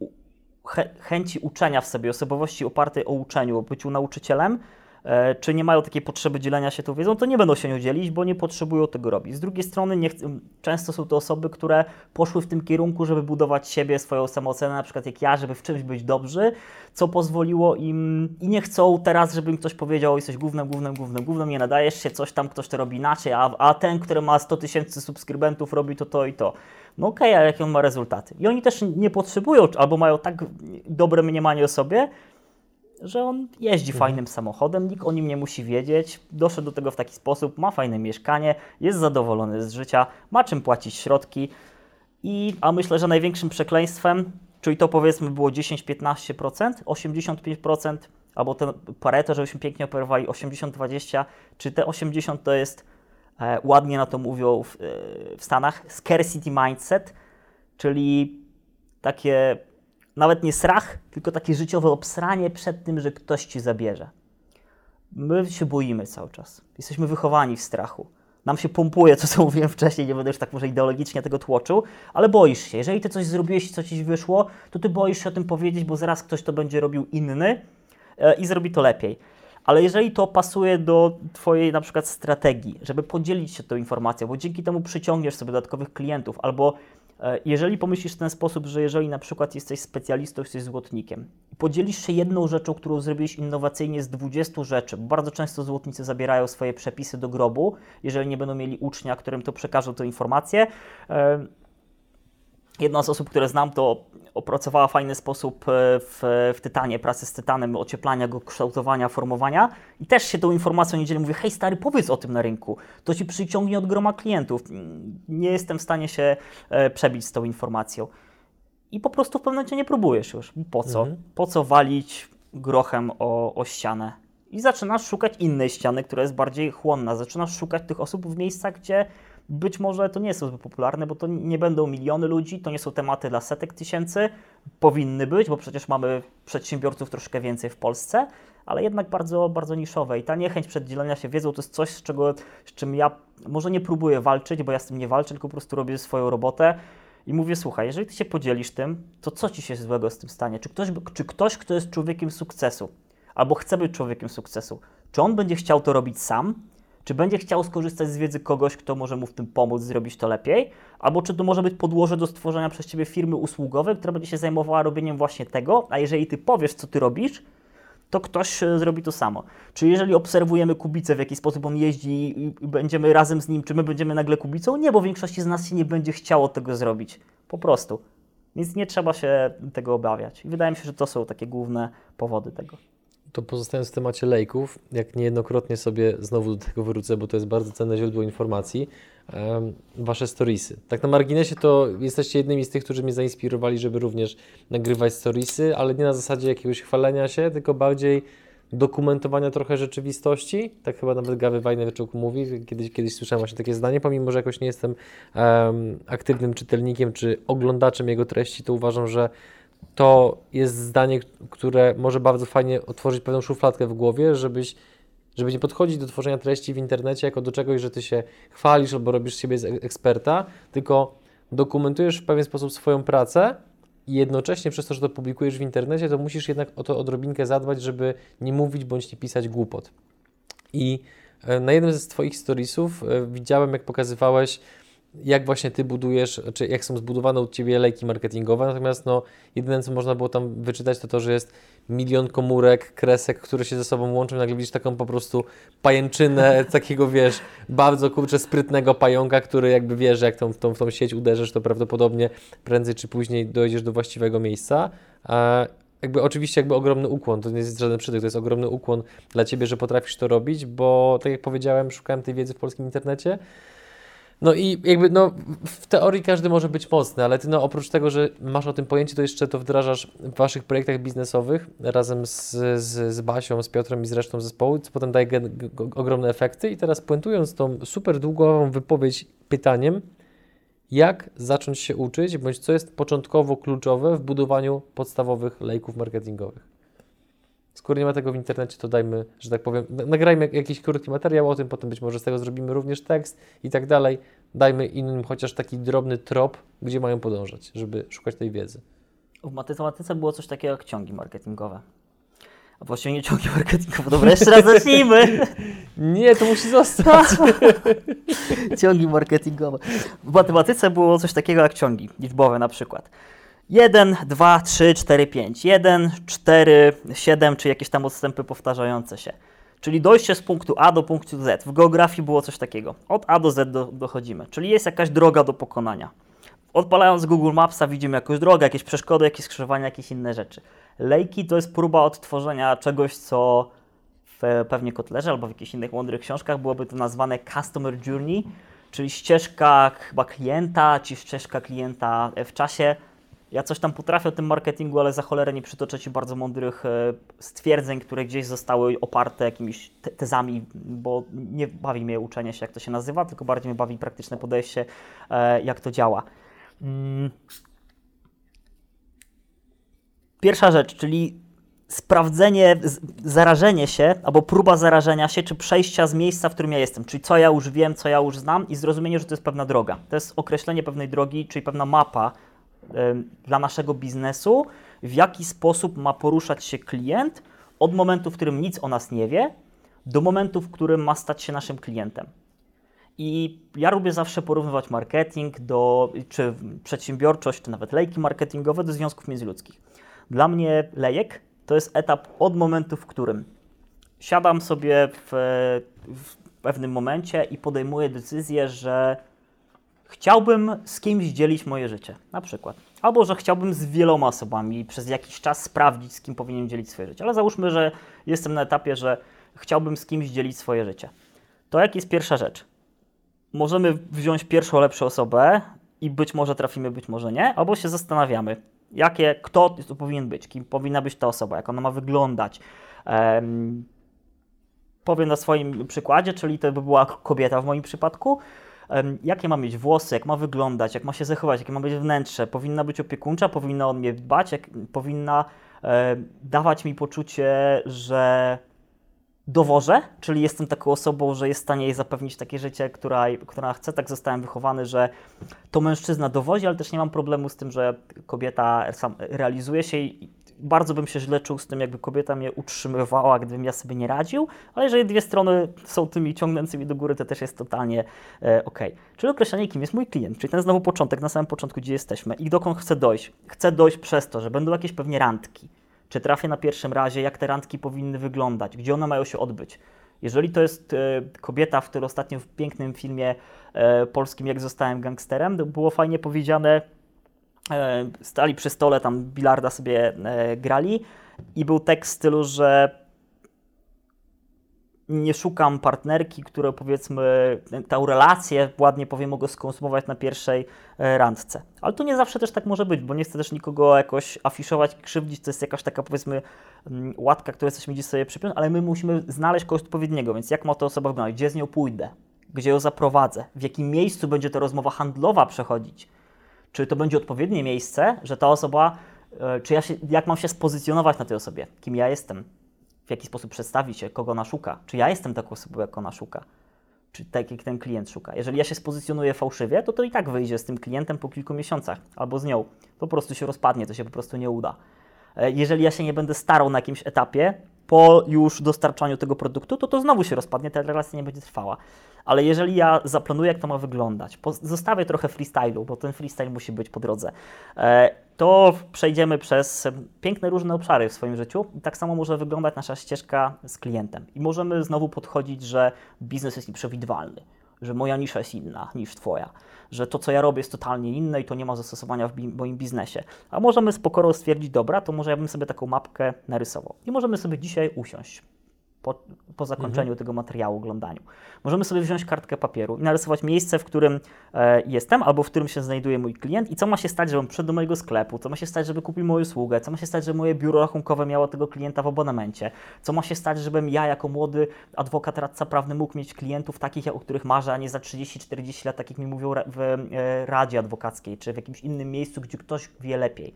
chęci uczenia w sobie, osobowości opartej o uczeniu, o byciu nauczycielem, e, czy nie mają takiej potrzeby dzielenia się tą wiedzą, to nie będą się nią dzielić, bo nie potrzebują tego robić. Z drugiej strony często są to osoby, które poszły w tym kierunku, żeby budować siebie, swoją samoocenę, na przykład jak ja, żeby w czymś być dobrzy, co pozwoliło im i nie chcą teraz, żeby im ktoś powiedział, jesteś głównym, głównym, głównym, głównym, nie nadajesz się, coś tam ktoś to robi inaczej, a, a ten, który ma 100 tysięcy subskrybentów robi to, to i to. No okej, okay, ale jakie on ma rezultaty? I oni też nie potrzebują, albo mają tak dobre mniemanie o sobie, że on jeździ mhm. fajnym samochodem, nikt o nim nie musi wiedzieć, doszedł do tego w taki sposób, ma fajne mieszkanie, jest zadowolony z życia, ma czym płacić środki. I, a myślę, że największym przekleństwem, czyli to powiedzmy było 10-15%, 85%, albo ten Pareto, żebyśmy pięknie operowali 80-20, czy te 80 to jest ładnie na to mówią w, e, w Stanach, scarcity mindset, czyli takie nawet nie strach, tylko takie życiowe obsranie przed tym, że ktoś ci zabierze. My się boimy cały czas. Jesteśmy wychowani w strachu. Nam się pompuje, to co mówiłem wcześniej, nie będę już tak może ideologicznie tego tłoczył, ale boisz się. Jeżeli ty coś zrobiłeś i coś ci wyszło, to ty boisz się o tym powiedzieć, bo zaraz ktoś to będzie robił inny e, i zrobi to lepiej ale jeżeli to pasuje do Twojej na przykład strategii, żeby podzielić się tą informacją, bo dzięki temu przyciągniesz sobie dodatkowych klientów, albo E, jeżeli pomyślisz w ten sposób, że jeżeli na przykład jesteś specjalistą, jesteś złotnikiem, podzielisz się jedną rzeczą, którą zrobiłeś innowacyjnie z 20 rzeczy, bardzo często złotnicy zabierają swoje przepisy do grobu, jeżeli nie będą mieli ucznia, którym to przekażą tę informację. Jedna z osób, które znam, to opracowała fajny sposób e, w, w Tytanie, pracę z Tytanem, ocieplania go, kształtowania, formowania i też się tą informacją nie dzieli. Mówię, hej stary, powiedz o tym na rynku, to Ci przyciągnie od groma klientów. Nie jestem w stanie się e, przebić z tą informacją. I po prostu w pewnym momencie nie próbujesz już. Po co? Mhm. Po co walić grochem o, o ścianę? I zaczynasz szukać innej ściany, która jest bardziej chłonna. Zaczynasz szukać tych osób w miejscach, gdzie być może to nie są zbyt popularne, bo to nie będą miliony ludzi, to nie są tematy dla setek tysięcy. Powinny być, bo przecież mamy przedsiębiorców troszkę więcej w Polsce, ale jednak bardzo, bardzo niszowe. I ta niechęć przed dzielenia się wiedzą to jest coś, z, czego, z czym ja może nie próbuję walczyć, bo ja z tym nie walczę, tylko po prostu robię swoją robotę. I mówię, słuchaj, jeżeli ty się podzielisz tym, to co ci się złego z tym stanie? Czy ktoś, czy ktoś, kto jest człowiekiem sukcesu, albo chce być człowiekiem sukcesu, czy on będzie chciał to robić sam, czy będzie chciał skorzystać z wiedzy kogoś, kto może mu w tym pomóc zrobić to lepiej? Albo czy to może być podłoże do stworzenia przez Ciebie firmy usługowej, która będzie się zajmowała robieniem właśnie tego, a jeżeli Ty powiesz, co Ty robisz, to ktoś e, zrobi to samo. Czy jeżeli obserwujemy Kubicę, w jaki sposób on jeździ i będziemy razem z nim, czy my będziemy nagle Kubicą? Nie, bo większości z nas się nie będzie chciało tego zrobić. Po prostu. Więc nie trzeba się tego obawiać. I wydaje mi się, że to są takie główne powody tego to pozostając w temacie lejków, jak niejednokrotnie sobie znowu do tego wrócę, bo to jest bardzo cenne źródło informacji, Wasze storiesy. Tak na marginesie to jesteście jednymi z tych, którzy mnie zainspirowali, żeby również nagrywać storiesy, ale nie na zasadzie jakiegoś chwalenia się, tylko bardziej dokumentowania trochę rzeczywistości. Tak chyba nawet Gawy Wajnewyczuk mówi. Kiedyś, kiedyś słyszałem właśnie takie zdanie, pomimo, że jakoś nie jestem um, aktywnym czytelnikiem czy oglądaczem jego treści, to uważam, że to jest zdanie, które może bardzo fajnie otworzyć pewną szufladkę w głowie, żebyś żeby nie podchodzić do tworzenia treści w internecie jako do czegoś, że ty się chwalisz albo robisz siebie z eksperta, tylko dokumentujesz w pewien sposób swoją pracę i jednocześnie przez to, że to publikujesz w internecie, to musisz jednak o to odrobinkę zadbać, żeby nie mówić bądź nie pisać głupot. I e, na jednym z Twoich storiesów e, widziałem, jak pokazywałeś jak właśnie Ty budujesz, czy jak są zbudowane u Ciebie lejki marketingowe, natomiast no, jedyne, co można było tam wyczytać, to to, że jest milion komórek, kresek, które się ze sobą łączą nagle widzisz taką po prostu pajęczynę, takiego, wiesz, bardzo, kurczę, sprytnego pająka, który jakby wie, że jak tą, tą, w tą sieć uderzysz, to prawdopodobnie prędzej czy później dojdziesz do właściwego miejsca. A jakby oczywiście jakby ogromny ukłon, to nie jest żaden przytyk, to jest ogromny ukłon dla Ciebie, że potrafisz to robić, bo tak jak powiedziałem, szukałem tej wiedzy w polskim internecie, no i jakby no, w teorii każdy może być mocny, ale ty no, oprócz tego, że masz o tym pojęcie, to jeszcze to wdrażasz w waszych projektach biznesowych razem z, z, z Basią, z Piotrem i z resztą zespołu, co potem daje ogromne efekty. I teraz puentując tą super długą wypowiedź pytaniem, jak zacząć się uczyć, bądź co jest początkowo kluczowe w budowaniu podstawowych lejków marketingowych? Skoro nie ma tego w internecie, to dajmy, że tak powiem, nagrajmy jakiś krótki materiał o tym, potem być może z tego zrobimy również tekst i tak dalej. Dajmy innym chociaż taki drobny trop, gdzie mają podążać, żeby szukać tej wiedzy. W matematyce było coś takiego jak ciągi marketingowe. A właściwie nie ciągi marketingowe. Dobra, jeszcze raz zacznijmy. Nie, to musi zostać. ciągi marketingowe. W matematyce było coś takiego jak ciągi liczbowe na przykład. 1, 2, 3, 4, 5. 1, 4, 7, czy jakieś tam odstępy powtarzające się. Czyli dojście z punktu A do punktu Z. W geografii było coś takiego. Od A do Z do, dochodzimy. Czyli jest jakaś droga do pokonania. Odpalając Google Mapsa widzimy jakąś drogę, jakieś przeszkody, jakieś skrzyżowania, jakieś inne rzeczy. Lejki to jest próba odtworzenia czegoś, co w pewnie Kotlerze albo w jakichś innych mądrych książkach byłoby to nazwane Customer Journey, czyli ścieżka chyba klienta, czy ścieżka klienta w czasie ja coś tam potrafię o tym marketingu, ale za cholerę nie przytoczę Ci bardzo mądrych e, stwierdzeń, które gdzieś zostały oparte jakimiś tezami, bo nie bawi mnie uczenie się, jak to się nazywa, tylko bardziej mnie bawi praktyczne podejście, e, jak to działa. Mm. Pierwsza rzecz, czyli sprawdzenie, zarażenie się albo próba zarażenia się, czy przejścia z miejsca, w którym ja jestem, czyli co ja już wiem, co ja już znam i zrozumienie, że to jest pewna droga. To jest określenie pewnej drogi, czyli pewna mapa, dla naszego biznesu, w jaki sposób ma poruszać się klient od momentu, w którym nic o nas nie wie, do momentu, w którym ma stać się naszym klientem. I ja lubię zawsze porównywać marketing do, czy przedsiębiorczość, czy nawet lejki marketingowe do związków międzyludzkich. Dla mnie lejek to jest etap od momentu, w którym siadam sobie w, w pewnym momencie i podejmuję decyzję, że chciałbym z kimś dzielić moje życie, na przykład. Albo że chciałbym z wieloma osobami przez jakiś czas sprawdzić, z kim powinien dzielić swoje życie. Ale załóżmy, że jestem na etapie, że chciałbym z kimś dzielić swoje życie. To jaka jest pierwsza rzecz? Możemy wziąć pierwszą lepszą osobę i być może trafimy, być może nie, albo się zastanawiamy, jakie, kto to powinien być, kim powinna być ta osoba, jak ona ma wyglądać. Powiem na swoim przykładzie, czyli to by była kobieta w moim przypadku. Jakie ma mieć włosy, jak ma wyglądać, jak ma się zachować, jakie ma być wnętrze, powinna być opiekuńcza, powinna o mnie dbać, jak, powinna e, dawać mi poczucie, że dowożę, czyli jestem taką osobą, że jest w stanie jej zapewnić takie życie, która, która chce. Tak zostałem wychowany, że to mężczyzna dowozi, ale też nie mam problemu z tym, że kobieta realizuje się i bardzo bym się źle czuł z tym, jakby kobieta mnie utrzymywała, gdybym ja sobie nie radził, ale jeżeli dwie strony są tymi ciągnącymi do góry, to też jest totalnie e, ok. Czyli określenie, kim jest mój klient, czyli ten znowu początek, na samym początku, gdzie jesteśmy i dokąd chcę dojść. Chcę dojść przez to, że będą jakieś pewnie randki, czy trafię na pierwszym razie, jak te randki powinny wyglądać, gdzie one mają się odbyć. Jeżeli to jest e, kobieta, w której ostatnio w pięknym filmie e, polskim Jak zostałem gangsterem, było fajnie powiedziane, stali przy stole, tam bilarda sobie e, grali i był tekst w stylu, że nie szukam partnerki, które powiedzmy tę relację, ładnie powiem, mogę skonsumować na pierwszej e, randce. Ale to nie zawsze też tak może być, bo nie chcę też nikogo jakoś afiszować, krzywdzić, to jest jakaś taka powiedzmy mm, łatka, którą jesteśmy dziś sobie przypiąć, ale my musimy znaleźć kogoś odpowiedniego, więc jak ma to osoba wyglądać, gdzie z nią pójdę, gdzie ją zaprowadzę, w jakim miejscu będzie ta rozmowa handlowa przechodzić, czy to będzie odpowiednie miejsce, że ta osoba, e, czy ja się, jak mam się spozycjonować na tej osobie, kim ja jestem, w jaki sposób przedstawić się, kogo ona szuka. Czy ja jestem taką osobą, jak ona szuka? Czy tak, jak ten klient szuka? Jeżeli ja się spozycjonuję fałszywie, to to i tak wyjdzie z tym klientem po kilku miesiącach albo z nią. Po prostu się rozpadnie, to się po prostu nie uda. E, jeżeli ja się nie będę starał na jakimś etapie, po już dostarczaniu tego produktu, to to znowu się rozpadnie, ta relacja nie będzie trwała. Ale jeżeli ja zaplanuję, jak to ma wyglądać, zostawię trochę freestylu, bo ten freestyle musi być po drodze, e, to przejdziemy przez piękne różne obszary w swoim życiu. I tak samo może wyglądać nasza ścieżka z klientem. I możemy znowu podchodzić, że biznes jest nieprzewidywalny, że moja nisza jest inna niż Twoja, że to, co ja robię, jest totalnie inne i to nie ma zastosowania w moim biznesie. A możemy z pokorą stwierdzić, dobra, to może ja bym sobie taką mapkę narysował. I możemy sobie dzisiaj usiąść po, po zakończeniu mhm. tego materiału, oglądaniu. Możemy sobie wziąć kartkę papieru i narysować miejsce, w którym e, jestem albo w którym się znajduje mój klient i co ma się stać, żebym przyszedł do mojego sklepu, co ma się stać, żeby kupił moją usługę, co ma się stać, żeby moje biuro rachunkowe miało tego klienta w abonamencie, co ma się stać, żebym ja jako młody adwokat, radca prawny mógł mieć klientów takich, o których marzę, a nie za 30-40 lat, tak jak mi mówią w e, Radzie Adwokackiej, czy w jakimś innym miejscu, gdzie ktoś wie lepiej.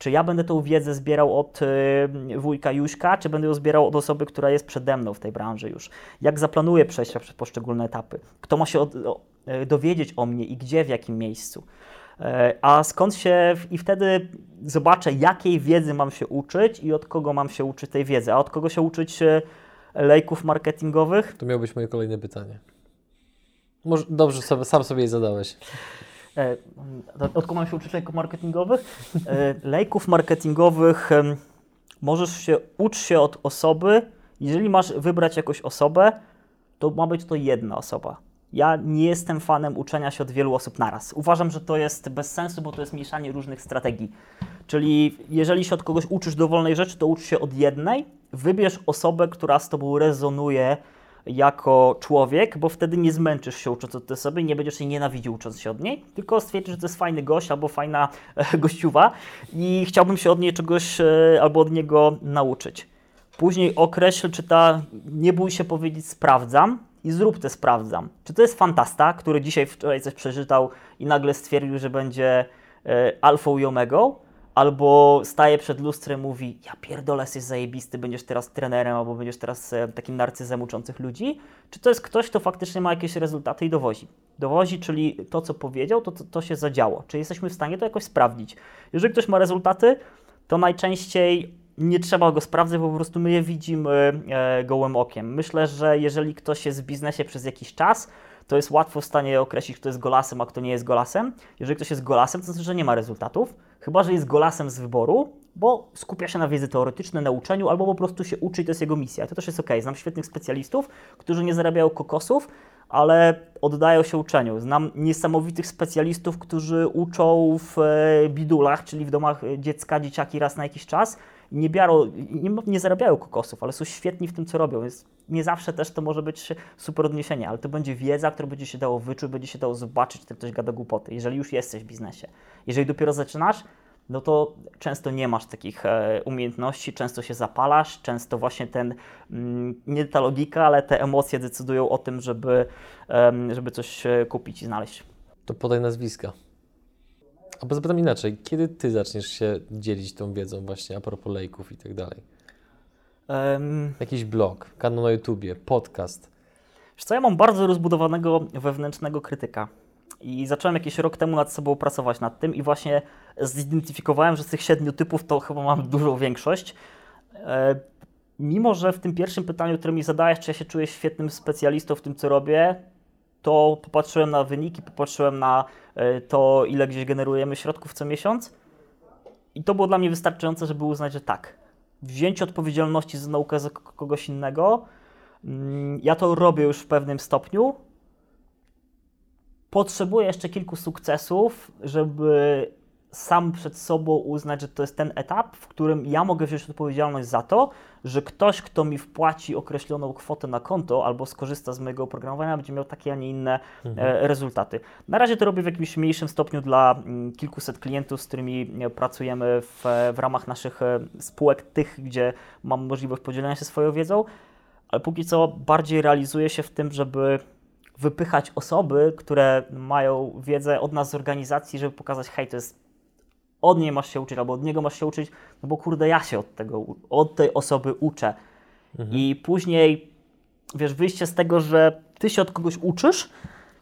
Czy ja będę tą wiedzę zbierał od y, wujka Juśka, czy będę ją zbierał od osoby, która jest przede mną w tej branży już? Jak zaplanuję przejścia przez poszczególne etapy? Kto ma się od, o, y, dowiedzieć o mnie i gdzie, w jakim miejscu? Y, a skąd się i wtedy zobaczę, jakiej wiedzy mam się uczyć i od kogo mam się uczyć tej wiedzy, a od kogo się uczyć lejków marketingowych? To miało być moje kolejne pytanie. Może, dobrze, sobie, sam sobie je zadałeś. E, od kogo mam się uczyć lejków marketingowych? E, lejków marketingowych możesz się, uczyć się od osoby, jeżeli masz wybrać jakąś osobę, to ma być to jedna osoba. Ja nie jestem fanem uczenia się od wielu osób naraz. Uważam, że to jest bez sensu, bo to jest mieszanie różnych strategii. Czyli jeżeli się od kogoś uczysz dowolnej rzeczy, to ucz się od jednej, wybierz osobę, która z Tobą rezonuje, jako człowiek, bo wtedy nie zmęczysz się ucząc od tej osoby nie będziesz jej nienawidził ucząc się od niej, tylko stwierdzisz, że to jest fajny gość albo fajna e, gościuwa i chciałbym się od niej czegoś e, albo od niego nauczyć. Później określ, czy ta, nie bój się powiedzieć sprawdzam i zrób te sprawdzam. Czy to jest fantasta, który dzisiaj wczoraj coś przeczytał i nagle stwierdził, że będzie e, alfą i omegą, albo staje przed lustrem, mówi: Ja pierdolę, jesteś zajebisty, będziesz teraz trenerem, albo będziesz teraz e, takim narcyzem uczących ludzi? Czy to jest ktoś, kto faktycznie ma jakieś rezultaty i dowozi? Dowozi, czyli to, co powiedział, to, to, to się zadziało. Czy jesteśmy w stanie to jakoś sprawdzić? Jeżeli ktoś ma rezultaty, to najczęściej nie trzeba go sprawdzać, bo po prostu my je widzimy e, gołym okiem. Myślę, że jeżeli ktoś jest w biznesie przez jakiś czas, to jest łatwo w stanie określić, kto jest golasem, a kto nie jest golasem. Jeżeli ktoś jest golasem, to znaczy, że nie ma rezultatów, chyba że jest golasem z wyboru, bo skupia się na wiedzy teoretycznej, na uczeniu, albo po prostu się uczy to jest jego misja. To też jest ok. Znam świetnych specjalistów, którzy nie zarabiają kokosów, ale oddają się uczeniu. Znam niesamowitych specjalistów, którzy uczą w e, bidulach, czyli w domach dziecka, dzieciaki raz na jakiś czas. Nie, biorą, nie, nie zarabiają kokosów, ale są świetni w tym, co robią. Więc nie zawsze też to może być super odniesienie, ale to będzie wiedza, którą będzie się dało wyczuć, będzie się dało zobaczyć, czy ktoś gada głupoty, jeżeli już jesteś w biznesie. Jeżeli dopiero zaczynasz, no to często nie masz takich e, umiejętności, często się zapalasz, często właśnie ten, mm, nie ta logika, ale te emocje decydują o tym, żeby, żeby coś e, kupić i znaleźć. To podaj nazwiska. A zapytam inaczej, kiedy Ty zaczniesz się dzielić tą wiedzą właśnie a propos lejków i tak dalej? Um, Jakiś blog, kanał na YouTubie, podcast? Wiesz co, ja mam bardzo rozbudowanego wewnętrznego krytyka. I zacząłem jakiś rok temu nad sobą pracować nad tym i właśnie zidentyfikowałem, że z tych siedmiu typów to chyba mam dużą większość. E, mimo, że w tym pierwszym pytaniu, które mi zadajesz, czy ja się czuję świetnym specjalistą w tym, co robię, to popatrzyłem na wyniki, popatrzyłem na to, ile gdzieś generujemy środków co miesiąc. I to było dla mnie wystarczające, żeby uznać, że tak, wzięcie odpowiedzialności za naukę za kogoś innego, mm, ja to robię już w pewnym stopniu, potrzebuję jeszcze kilku sukcesów, żeby sam przed sobą uznać, że to jest ten etap, w którym ja mogę wziąć odpowiedzialność za to, że ktoś, kto mi wpłaci określoną kwotę na konto albo skorzysta z mojego oprogramowania, będzie miał takie, a nie inne mhm. E, rezultaty. Na razie to robię w jakimś mniejszym stopniu dla mm, kilkuset klientów, z którymi e, pracujemy w, w ramach naszych e, spółek, tych, gdzie mam możliwość podzielenia się swoją wiedzą, ale póki co bardziej realizuję się w tym, żeby wypychać osoby, które mają wiedzę od nas z organizacji, żeby pokazać, hej, to jest od niej masz się uczyć, albo od niego masz się uczyć, no bo kurde, ja się od tego, od tej osoby uczę. Mhm. I później, wiesz, wyjście z tego, że ty się od kogoś uczysz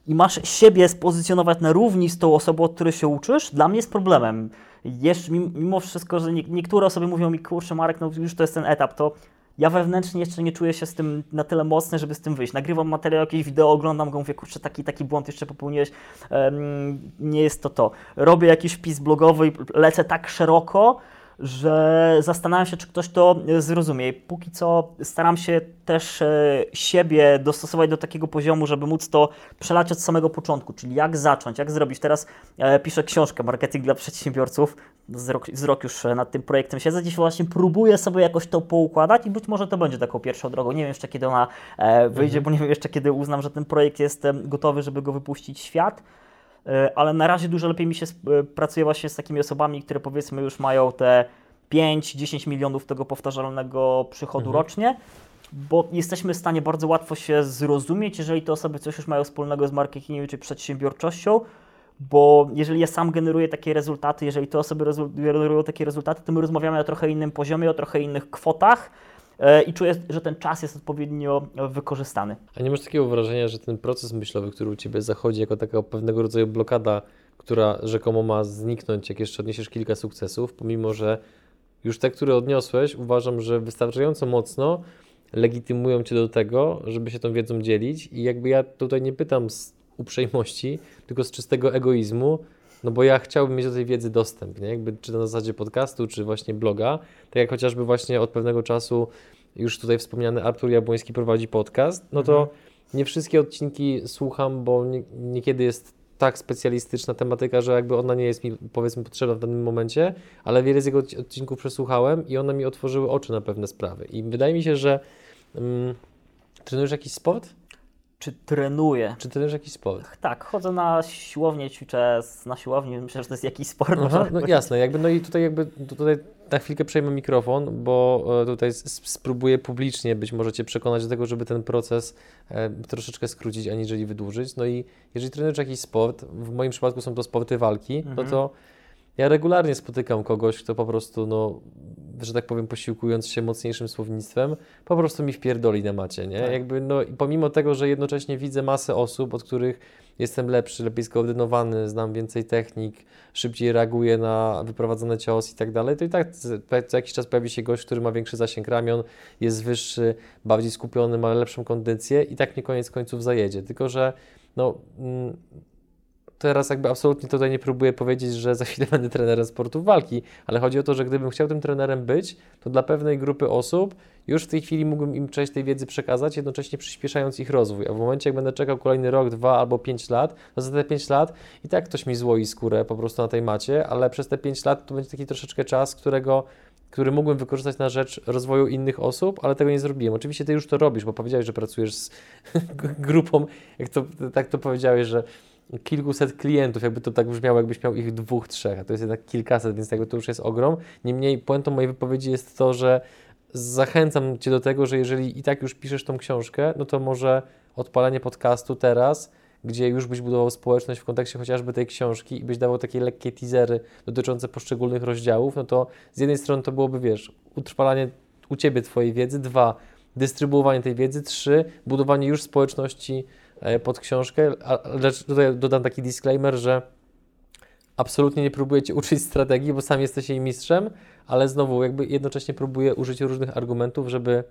i masz siebie spozycjonować na równi z tą osobą, od której się uczysz, dla mnie jest problemem. Jeszcze, mimo wszystko, że niektóre osoby mówią mi, kurczę Marek, no już to jest ten etap, to ja wewnętrznie jeszcze nie czuję się z tym na tyle mocny, żeby z tym wyjść. Nagrywam materiał, jakieś wideo, oglądam go, mówię, kurczę, taki, taki błąd jeszcze popełniłeś, um, nie jest to to. Robię jakiś wpis blogowy i lecę tak szeroko, że zastanawiam się, czy ktoś to zrozumie. Póki co staram się też e, siebie dostosować do takiego poziomu, żeby móc to przelać od samego początku, czyli jak zacząć, jak zrobić. Teraz e, piszę książkę Marketing dla przedsiębiorców, z rok, z rok już nad tym projektem siedzę, dziś właśnie próbuję sobie jakoś to poukładać i być może to będzie taką pierwszą drogą. Nie wiem jeszcze kiedy ona e, wyjdzie, mhm. bo nie wiem jeszcze kiedy uznam, że ten projekt jest gotowy, żeby go wypuścić w świat. E, ale na razie dużo lepiej mi się e, pracuje właśnie z takimi osobami, które powiedzmy już mają te 5-10 milionów tego powtarzalnego przychodu mhm. rocznie, bo jesteśmy w stanie bardzo łatwo się zrozumieć, jeżeli te osoby coś już mają wspólnego z marketingiem czy przedsiębiorczością, bo jeżeli ja sam generuję takie rezultaty, jeżeli te osoby generują takie rezultaty, to my rozmawiamy o trochę innym poziomie, o trochę innych kwotach, i czuję, że ten czas jest odpowiednio wykorzystany. A nie masz takiego wrażenia, że ten proces myślowy, który u Ciebie zachodzi jako taka pewnego rodzaju blokada, która rzekomo ma zniknąć, jak jeszcze odniesiesz kilka sukcesów, pomimo że już te, które odniosłeś, uważam, że wystarczająco mocno legitymują Cię do tego, żeby się tą wiedzą dzielić i jakby ja tutaj nie pytam z uprzejmości, tylko z czystego egoizmu, no bo ja chciałbym mieć do tej wiedzy dostęp, nie? Jakby, czy na zasadzie podcastu, czy właśnie bloga. Tak jak chociażby właśnie od pewnego czasu już tutaj wspomniany Artur Jabłoński prowadzi podcast, no to mhm. nie wszystkie odcinki słucham, bo nie, niekiedy jest tak specjalistyczna tematyka, że jakby ona nie jest mi powiedzmy potrzebna w danym momencie, ale wiele z jego odcinków przesłuchałem i one mi otworzyły oczy na pewne sprawy. I wydaje mi się, że mm, trenujesz jakiś sport? Czy trenuję? Czy trenujesz jakiś sport? Tak, chodzę na siłownię, ćwiczę na siłowni, myślę, że to jest jakiś sport. Aha, no jasne, jakby, no i tutaj jakby tutaj na chwilkę przejmę mikrofon, bo e, tutaj spróbuję publicznie być może Cię przekonać do tego, żeby ten proces e, troszeczkę skrócić, aniżeli wydłużyć. No i jeżeli trenujesz jakiś sport, w moim przypadku są to sporty walki, no mhm. no to ja regularnie spotykam kogoś, kto po prostu, no, że tak powiem, posiłkując się mocniejszym słownictwem, po prostu mi wpierdoli na macie, nie? Tak. Jakby, no, pomimo tego, że jednocześnie widzę masę osób, od których jestem lepszy, lepiej skoordynowany, znam więcej technik, szybciej reaguję na wyprowadzony cios i tak dalej, to i tak co jakiś czas pojawi się gość, który ma większy zasięg ramion, jest wyższy, bardziej skupiony, ma lepszą kondycję i tak mnie koniec końców zajedzie. Tylko, że no mm, teraz jakby absolutnie tutaj nie próbuję powiedzieć, że za chwilę będę trenerem sportów walki, ale chodzi o to, że gdybym chciał tym trenerem być, to dla pewnej grupy osób już w tej chwili mógłbym im część tej wiedzy przekazać, jednocześnie przyspieszając ich rozwój. A w momencie, jak będę czekał kolejny rok, dwa albo pięć lat, to za te pięć lat i tak ktoś mi złoi skórę po prostu na tej macie, ale przez te pięć lat to będzie taki troszeczkę czas, którego który mógłbym wykorzystać na rzecz rozwoju innych osób, ale tego nie zrobiłem. Oczywiście ty już to robisz, bo powiedziałeś, że pracujesz z grupą, jak to, tak to powiedziałeś, że kilkuset klientów, jakby to tak brzmiało, jakbyś miał ich dwóch, trzech, a to jest jednak kilkaset, więc jakby to już jest ogrom. Niemniej puentą mojej wypowiedzi jest to, że zachęcam Cię do tego, że jeżeli i tak już piszesz tą książkę, no to może odpalenie podcastu teraz, gdzie już byś budował społeczność w kontekście chociażby tej książki i byś dawał takie lekkie teasery dotyczące poszczególnych rozdziałów, no to z jednej strony to byłoby, wiesz, utrwalanie u Ciebie Twojej wiedzy, dwa, dystrybuowanie tej wiedzy, trzy, budowanie już społeczności pod książkę, lecz tutaj dodam taki disclaimer, że absolutnie nie próbuję Cię uczyć strategii, bo sam jesteś jej mistrzem, ale znowu jakby jednocześnie próbuję użyć różnych argumentów, żeby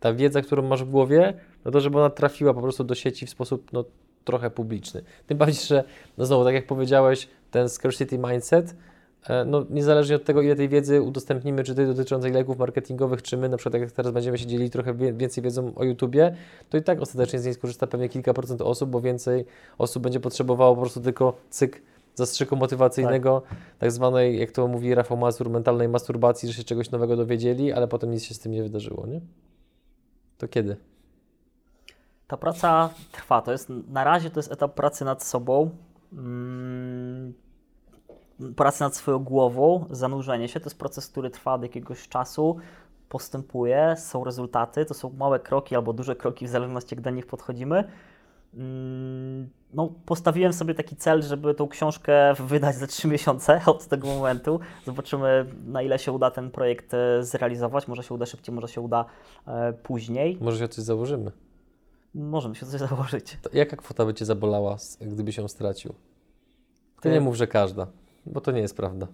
ta wiedza, którą masz w głowie, no to żeby ona trafiła po prostu do sieci w sposób no, trochę publiczny. Tym bardziej, że no znowu, tak jak powiedziałeś, ten scarcity mindset, e, no niezależnie od tego, ile tej wiedzy udostępnimy, czy tej dotyczącej leków marketingowych, czy my na przykład jak teraz będziemy się dzielić trochę więcej wiedzą o YouTubie, to i tak ostatecznie z niej skorzysta pewnie kilka procent osób, bo więcej osób będzie potrzebowało po prostu tylko cyk zastrzyku motywacyjnego, tak. tak zwanej, jak to mówi Rafał Mazur, mentalnej masturbacji, że się czegoś nowego dowiedzieli, ale potem nic się z tym nie wydarzyło, nie? To kiedy? Ta praca trwa. To jest, na razie to jest etap pracy nad sobą, mm, pracy nad swoją głową, zanurzenie się. To jest proces, który trwa od jakiegoś czasu, postępuje, są rezultaty. To są małe kroki albo duże kroki, w zależności jak do nich podchodzimy. Mm, no, postawiłem sobie taki cel, żeby tą książkę wydać za 3 miesiące od tego momentu. Zobaczymy, na ile się uda ten projekt e, zrealizować. Może się uda szybciej, może się uda e, później. Może się coś założymy. Możemy się coś założyć. To jaka kwota by Cię zabolała, gdyby się stracił? Ty nie mów, że każda, bo to nie jest prawda.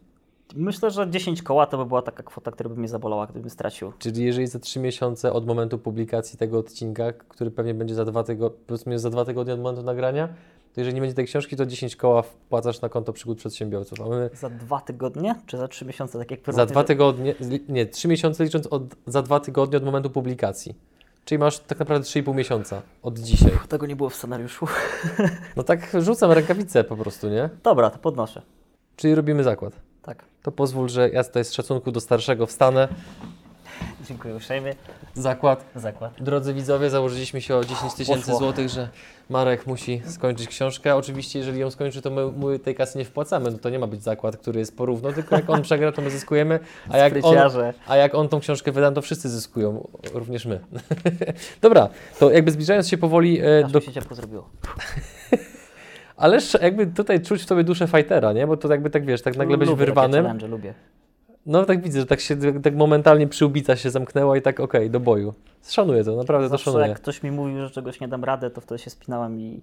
Myślę, że 10 koła to by była taka kwota, która by mnie zabolała, gdybym stracił. Czyli jeżeli za 3 miesiące od momentu publikacji tego odcinka, który pewnie będzie za 2 tygodnie, za dwa tygodnie od momentu nagrania, to jeżeli nie będzie tej książki, to 10 koła wpłacasz na konto przygód przedsiębiorców. My... Za dwa tygodnie, czy za 3 miesiące, tak jak Za dwa tygodnie, nie, 3 miesiące licząc od, za dwa tygodnie od momentu publikacji. Czyli masz tak naprawdę 3,5 miesiąca od dzisiaj. Tego nie było w scenariuszu. No tak rzucam rękawicę po prostu, nie? Dobra, to podnoszę. Czyli robimy zakład. Tak. To pozwól, że ja tutaj z szacunku do starszego wstanę. Dziękuję uprzejmie. Zakład. Zakład. Drodzy widzowie, założyliśmy się o 10 tysięcy złotych, że Marek musi skończyć książkę. Oczywiście, jeżeli ją skończy, to my, my tej kasy nie wpłacamy. No to nie ma być zakład, który jest porówno, tylko jak on przegra, to my zyskujemy. A jak, on, a jak on tą książkę wyda, to wszyscy zyskują, również my. Dobra, to jakby zbliżając się powoli e, do... się ciepło zrobiło. Ale jakby tutaj czuć w tobie duszę fightera, nie? Bo to jakby tak wiesz, tak nagle być wyrwanym. Lubię lubię. No tak widzę, że tak się tak momentalnie przyłbica się zamknęła i tak okej, okay, do boju. Szanuję to, naprawdę Zawsze to szanuję. jak ktoś mi mówił, że czegoś nie dam radę, to wtedy się spinałem i,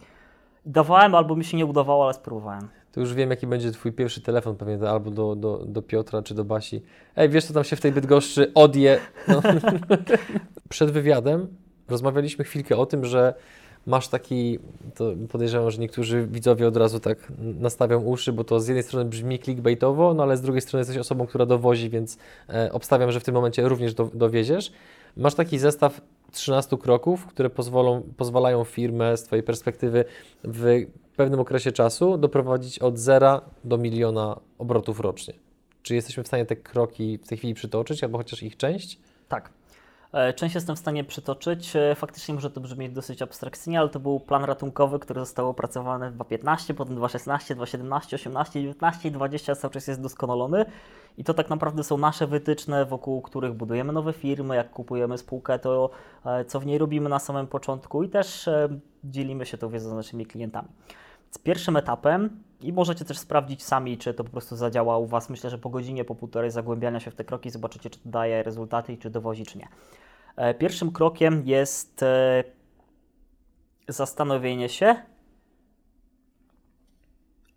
i dawałem, albo mi się nie udawało, ale spróbowałem. To już wiem, jaki będzie twój pierwszy telefon pewnie, albo do, do, do Piotra, czy do Basi. Ej, wiesz, co tam się w tej Bydgoszczy odje? No. Przed wywiadem rozmawialiśmy chwilkę o tym, że masz taki, to podejrzewam, że niektórzy widzowie od razu tak nastawią uszy, bo to z jednej strony brzmi clickbaitowo, no ale z drugiej strony jesteś osobą, która dowozi, więc e, obstawiam, że w tym momencie również do, dowieziesz. Masz taki zestaw 13 kroków, które pozwolą, pozwalają firmę z Twojej perspektywy w pewnym okresie czasu doprowadzić od zera do miliona obrotów rocznie. Czy jesteśmy w stanie te kroki w tej chwili przytoczyć, albo chociaż ich część? Tak. E, część jestem w stanie przytoczyć. E, faktycznie może to brzmieć dosyć abstrakcyjnie, ale to był plan ratunkowy, który został opracowany w 2015, potem 2016, 2017, 18, 19 i 20 cały czas jest doskonalony. I to tak naprawdę są nasze wytyczne, wokół których budujemy nowe firmy, jak kupujemy spółkę, to e, co w niej robimy na samym początku i też dzielimy się tą wiedzą z naszymi klientami. Z pierwszym etapem i możecie też sprawdzić sami, czy to po prostu zadziała u Was. Myślę, że po godzinie, po półtorej zagłębiania się w te kroki zobaczycie, czy to daje rezultaty i czy dowozi, czy nie. E, pierwszym krokiem jest e, zastanowienie się,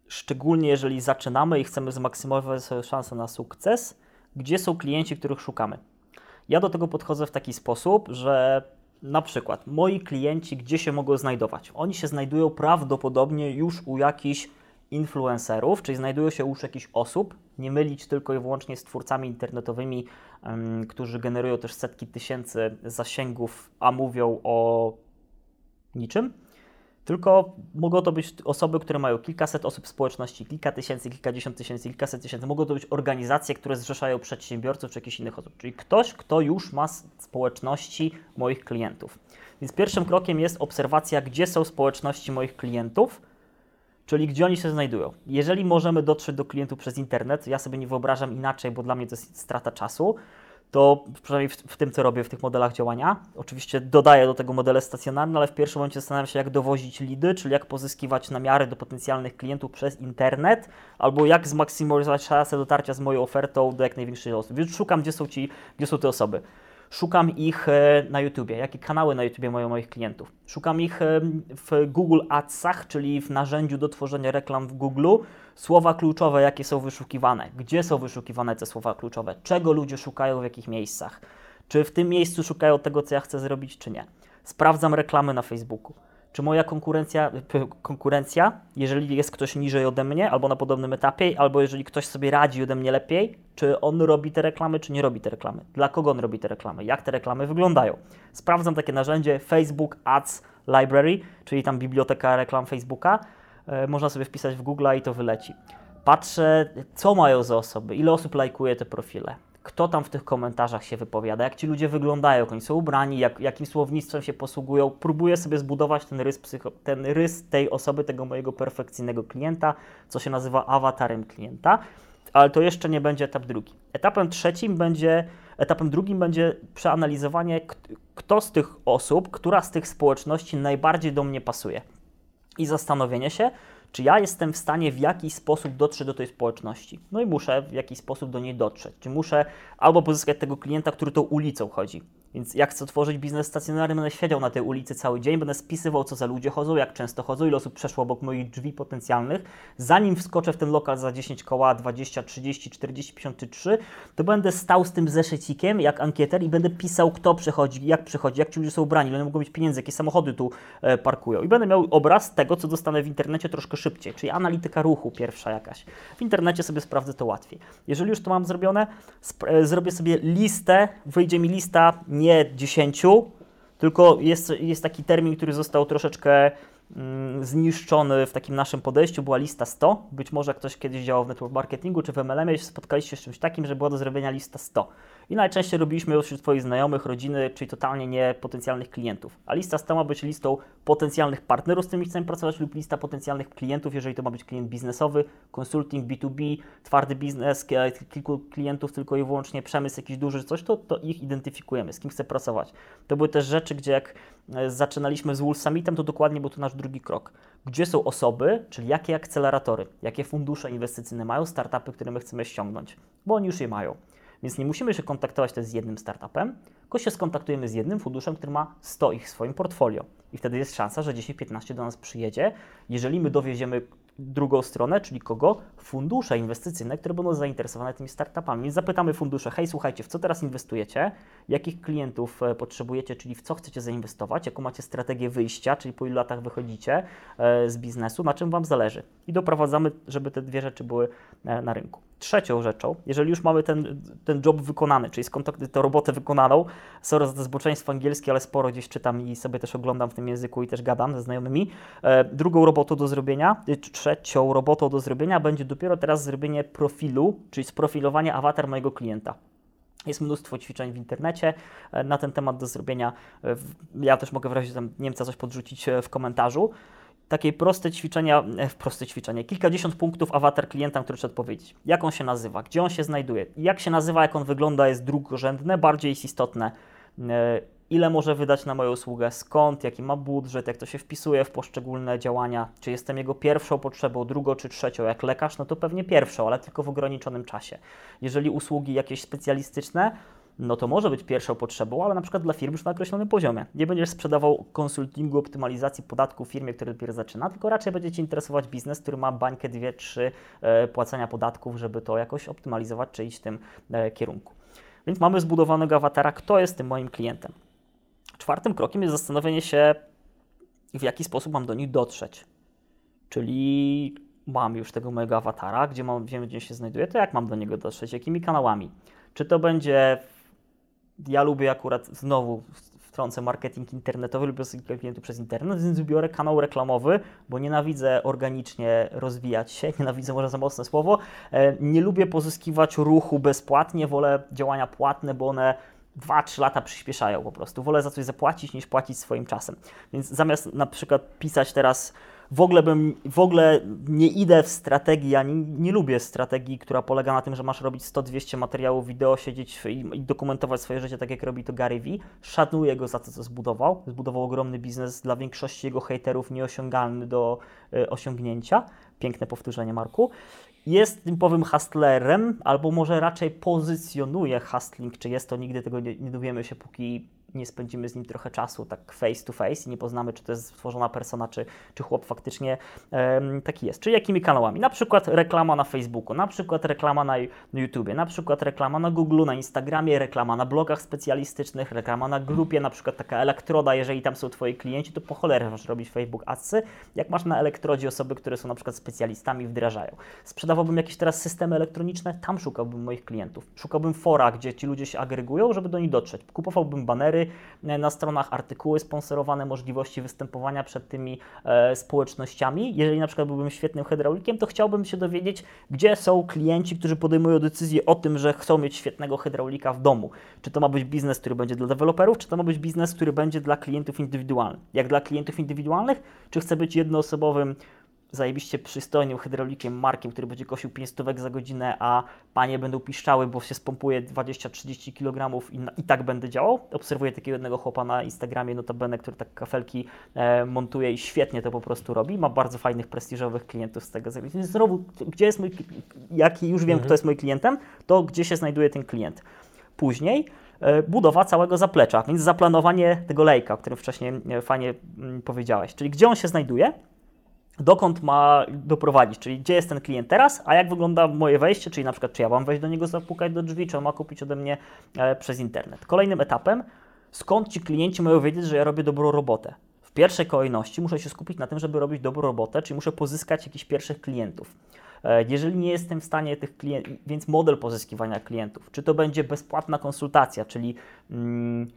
szczególnie jeżeli zaczynamy i chcemy zmaksymalizować swoje szanse na sukces, gdzie są klienci, których szukamy. Ja do tego podchodzę w taki sposób, że na przykład moi klienci, gdzie się mogą znajdować? Oni się znajdują prawdopodobnie już u jakichś influencerów, czyli znajdują się już jakichś osób, nie mylić tylko i wyłącznie z twórcami internetowymi, um, którzy generują też setki tysięcy zasięgów, a mówią o niczym. Tylko mogą to być osoby, które mają kilkaset osób w społeczności, kilka tysięcy, kilkadziesiąt tysięcy, kilkaset tysięcy. Mogą to być organizacje, które zrzeszają przedsiębiorców czy jakichś innych osób. Czyli ktoś, kto już ma społeczności moich klientów. Więc pierwszym krokiem jest obserwacja, gdzie są społeczności moich klientów, czyli gdzie oni się znajdują. Jeżeli możemy dotrzeć do klientów przez internet, ja sobie nie wyobrażam inaczej, bo dla mnie to jest strata czasu, to przynajmniej w, w, tym, co robię w tych modelach działania. Oczywiście dodaję do tego modele stacjonarne, ale w pierwszym momencie zastanawiam się, jak dowozić lidy, czyli jak pozyskiwać namiary do potencjalnych klientów przez internet, albo jak zmaksymalizować szansę dotarcia z moją ofertą do jak największej osób. Więc szukam, gdzie są, ci, gdzie są te osoby. Szukam ich e, na YouTubie, jakie kanały na YouTubie mają moich klientów. Szukam ich e, w Google Adsach, czyli w narzędziu do tworzenia reklam w Google. Słowa kluczowe, jakie są wyszukiwane, gdzie są wyszukiwane te słowa kluczowe, czego ludzie szukają w jakich miejscach. Czy w tym miejscu szukają tego, co ja chcę zrobić, czy nie. Sprawdzam reklamy na Facebooku czy moja konkurencja, konkurencja, jeżeli jest ktoś niżej ode mnie albo na podobnym etapie, albo jeżeli ktoś sobie radzi ode mnie lepiej, czy on robi te reklamy, czy nie robi te reklamy, dla kogo on robi te reklamy, jak te reklamy wyglądają. Sprawdzam takie narzędzie Facebook Ads Library, czyli tam biblioteka reklam Facebooka. E, można sobie wpisać w Google i to wyleci. Patrzę, co mają za osoby, ile osób lajkuje te profile, kto tam w tych komentarzach się wypowiada, jak ci ludzie wyglądają, jak oni są ubrani, jak, jakim słownictwem się posługują. Próbuję sobie zbudować ten rys, psycho, ten rys tej osoby, tego mojego perfekcyjnego klienta, co się nazywa awatarem klienta, ale to jeszcze nie będzie etap drugi. Etapem trzecim będzie, etapem drugim będzie przeanalizowanie, kto z tych osób, która z tych społeczności najbardziej do mnie pasuje. I zastanowienie się, czy ja jestem w stanie w jakiś sposób dotrzeć do tej społeczności. No i muszę w jakiś sposób do niej dotrzeć. Czy muszę albo pozyskać tego klienta, który tą ulicą chodzi, więc jak chcę otworzyć biznes stacjonarny, będę siedział na tej ulicy cały dzień, będę spisywał, co za ludzie chodzą, jak często chodzą, ile osób przeszło obok moich drzwi potencjalnych. Zanim wskoczę w ten lokal za 10 koła, 20, 30, 40, 53, to będę stał z tym zeszycikiem, jak ankieter i będę pisał, kto przychodzi, jak przychodzi, jak ci ludzie są ubrani, ile mogą mieć pieniędzy, jakie samochody tu e, parkują. I będę miał obraz tego, co dostanę w internecie troszkę szybciej, czyli analityka ruchu pierwsza jakaś. W internecie sobie sprawdzę to łatwiej. Jeżeli już to mam zrobione, e, zrobię sobie listę, wyjdzie mi lista nie nie 10, tylko jest, jest taki termin, który został troszeczkę mm, zniszczony w takim naszym podejściu, była lista 100. Być może ktoś kiedyś działał w network marketingu czy w MLM-ie, spotkaliście się z czymś takim, że była do zrobienia lista 100. I najczęściej robiliśmy już wśród Twoich znajomych, rodziny, czyli totalnie nie potencjalnych klientów. A lista 100 ma być listą potencjalnych partnerów, z którymi chcemy pracować, lub lista potencjalnych klientów, jeżeli to ma być klient biznesowy, konsulting, B2B, twardy biznes, kilku klientów tylko i wyłącznie przemysł jakiś duży, coś, to, to ich identyfikujemy, z kim chcę pracować. To były też rzeczy, gdzie jak e, zaczynaliśmy z Wool Summitem, to dokładnie był to nasz drugi krok. Gdzie są osoby, czyli jakie akceleratory, jakie fundusze inwestycyjne mają startupy, które my chcemy ściągnąć, bo oni już je mają. Więc nie musimy się kontaktować też z jednym startupem, tylko się skontaktujemy z jednym funduszem, który ma 100 ich w swoim portfolio. I wtedy jest szansa, że 10-15 do nas przyjedzie, jeżeli my dowieziemy drugą stronę, czyli kogo? Fundusze inwestycyjne, które będą zainteresowane tymi startupami. Więc zapytamy fundusze, hej, słuchajcie, w co teraz inwestujecie? Jakich klientów e, potrzebujecie, czyli w co chcecie zainwestować? Jaką macie strategię wyjścia, czyli po ilu latach wychodzicie e, z biznesu? Na czym Wam zależy? I doprowadzamy, żeby te dwie rzeczy były e, na rynku. Trzecią rzeczą, jeżeli już mamy ten, ten job wykonany, czyli tę robotę wykonaną, sorry za to zboczeństwo angielskie, ale sporo gdzieś czytam i sobie też oglądam w tym języku i też gadam ze znajomymi. Drugą robotą do zrobienia, trzecią robotą do zrobienia będzie dopiero teraz zrobienie profilu, czyli sprofilowanie awatar mojego klienta. Jest mnóstwo ćwiczeń w internecie e, na ten temat do zrobienia. E, ja też mogę w razie Niemca coś podrzucić e, w komentarzu. Takie proste ćwiczenia, proste ćwiczenie, kilkadziesiąt punktów awatar klienta, który trzeba odpowiedzieć. Jak on się nazywa, gdzie on się znajduje, jak się nazywa, jak on wygląda, jest drugorzędne, bardziej jest istotne ile może wydać na moją usługę, skąd, jaki ma budżet, jak to się wpisuje w poszczególne działania, czy jestem jego pierwszą potrzebą, drugą czy trzecią. Jak lekarz, no to pewnie pierwszą, ale tylko w ograniczonym czasie. Jeżeli usługi jakieś specjalistyczne, no to może być pierwszą potrzebą, ale na przykład dla firmy już na określonym poziomie. Nie będziesz sprzedawał konsultingu, optymalizacji podatku firmie, która dopiero zaczyna, tylko raczej będzie Cię interesować biznes, który ma bańkę, dwie, trzy e, płacenia podatków, żeby to jakoś optymalizować czy iść w tym e, kierunku. Więc mamy zbudowanego awatara, kto jest tym moim klientem. Czwartym krokiem jest zastanowienie się, w jaki sposób mam do nich dotrzeć. Czyli mam już tego mojego awatara, gdzie mam, wiem, gdzie się znajduje, to jak mam do niego dotrzeć, jakimi kanałami. Czy to będzie, ja lubię akurat znowu wtrącę marketing internetowy, lubię obsługiwać klientów przez internet, więc wybiorę kanał reklamowy, bo nienawidzę organicznie rozwijać się, nienawidzę może za mocne słowo, e, nie lubię pozyskiwać ruchu bezpłatnie, wolę działania płatne, bo one 2-3 lata przyspieszają po prostu. Wolę za coś zapłacić niż płacić swoim czasem. Więc zamiast na przykład pisać teraz w ogóle bym, w ogóle nie idę w strategii, ja nie, nie lubię strategii, która polega na tym, że masz robić 100-200 materiałów wideo, siedzieć i, i, dokumentować swoje życie tak jak robi to Gary Vee. Szanuję go za to, co zbudował. Zbudował ogromny biznes dla większości jego hejterów nieosiągalny do y, osiągnięcia. Piękne powtórzenie, Marku. Jest typowym hustlerem, albo może raczej pozycjonuje hustling, czy jest to, nigdy tego nie, nie dowiemy się, póki nie spędzimy z nim trochę czasu tak face to face i nie poznamy, czy to jest stworzona persona, czy, czy chłop faktycznie um, taki jest. Czyli jakimi kanałami? Na przykład reklama na Facebooku, na przykład reklama na, YouTubie, na przykład reklama na Google, na Instagramie, reklama na blogach specjalistycznych, reklama na grupie, na przykład taka elektroda, jeżeli tam są Twoi klienci, to po cholerę masz robić Facebook Adsy. Jak masz na elektrodzie osoby, które są na przykład specjalistami, wdrażają. Sprzedawałbym jakieś teraz systemy elektroniczne, tam szukałbym moich klientów. Szukałbym fora, gdzie ci ludzie się agregują, żeby do nich dotrzeć. Kupowałbym banery, E, na stronach, artykuły sponsorowane, możliwości występowania przed tymi e, społecznościami. Jeżeli na przykład byłbym świetnym hydraulikiem, to chciałbym się dowiedzieć, gdzie są klienci, którzy podejmują decyzję o tym, że chcą mieć świetnego hydraulika w domu. Czy to ma być biznes, który będzie dla deweloperów, czy to ma być biznes, który będzie dla klientów indywidualnych. Jak dla klientów indywidualnych, czy chcę być jednoosobowym zajebiście przystojnym hydraulikiem Markiem, który będzie kosił 5 stówek za godzinę, a panie będą piszczały, bo się spompuje 20-30 kg i, i, tak będę działał. Obserwuję takiego jednego chłopa na Instagramie, notabene, który tak kafelki e, montuje i świetnie to po prostu robi. Ma bardzo fajnych, prestiżowych klientów z tego. Znowu, gdzie jest mój, jaki już wiem, mhm. kto jest moim klientem, to gdzie się znajduje ten klient. Później e, budowa całego zaplecza, więc zaplanowanie tego lejka, o którym wcześniej e, fajnie mm, powiedziałeś, czyli gdzie on się znajduje, dokąd ma doprowadzić, czyli gdzie jest ten klient teraz, a jak wygląda moje wejście, czyli na przykład czy ja mam wejść do niego, zapukać do drzwi, czy on ma kupić ode mnie e, przez internet. Kolejnym etapem, skąd ci klienci mają wiedzieć, że ja robię dobrą robotę. W pierwszej kolejności muszę się skupić na tym, żeby robić dobrą robotę, czyli muszę pozyskać jakichś pierwszych klientów. E, jeżeli nie jestem w stanie tych klientów, więc model pozyskiwania klientów, czy to będzie bezpłatna konsultacja, czyli mm,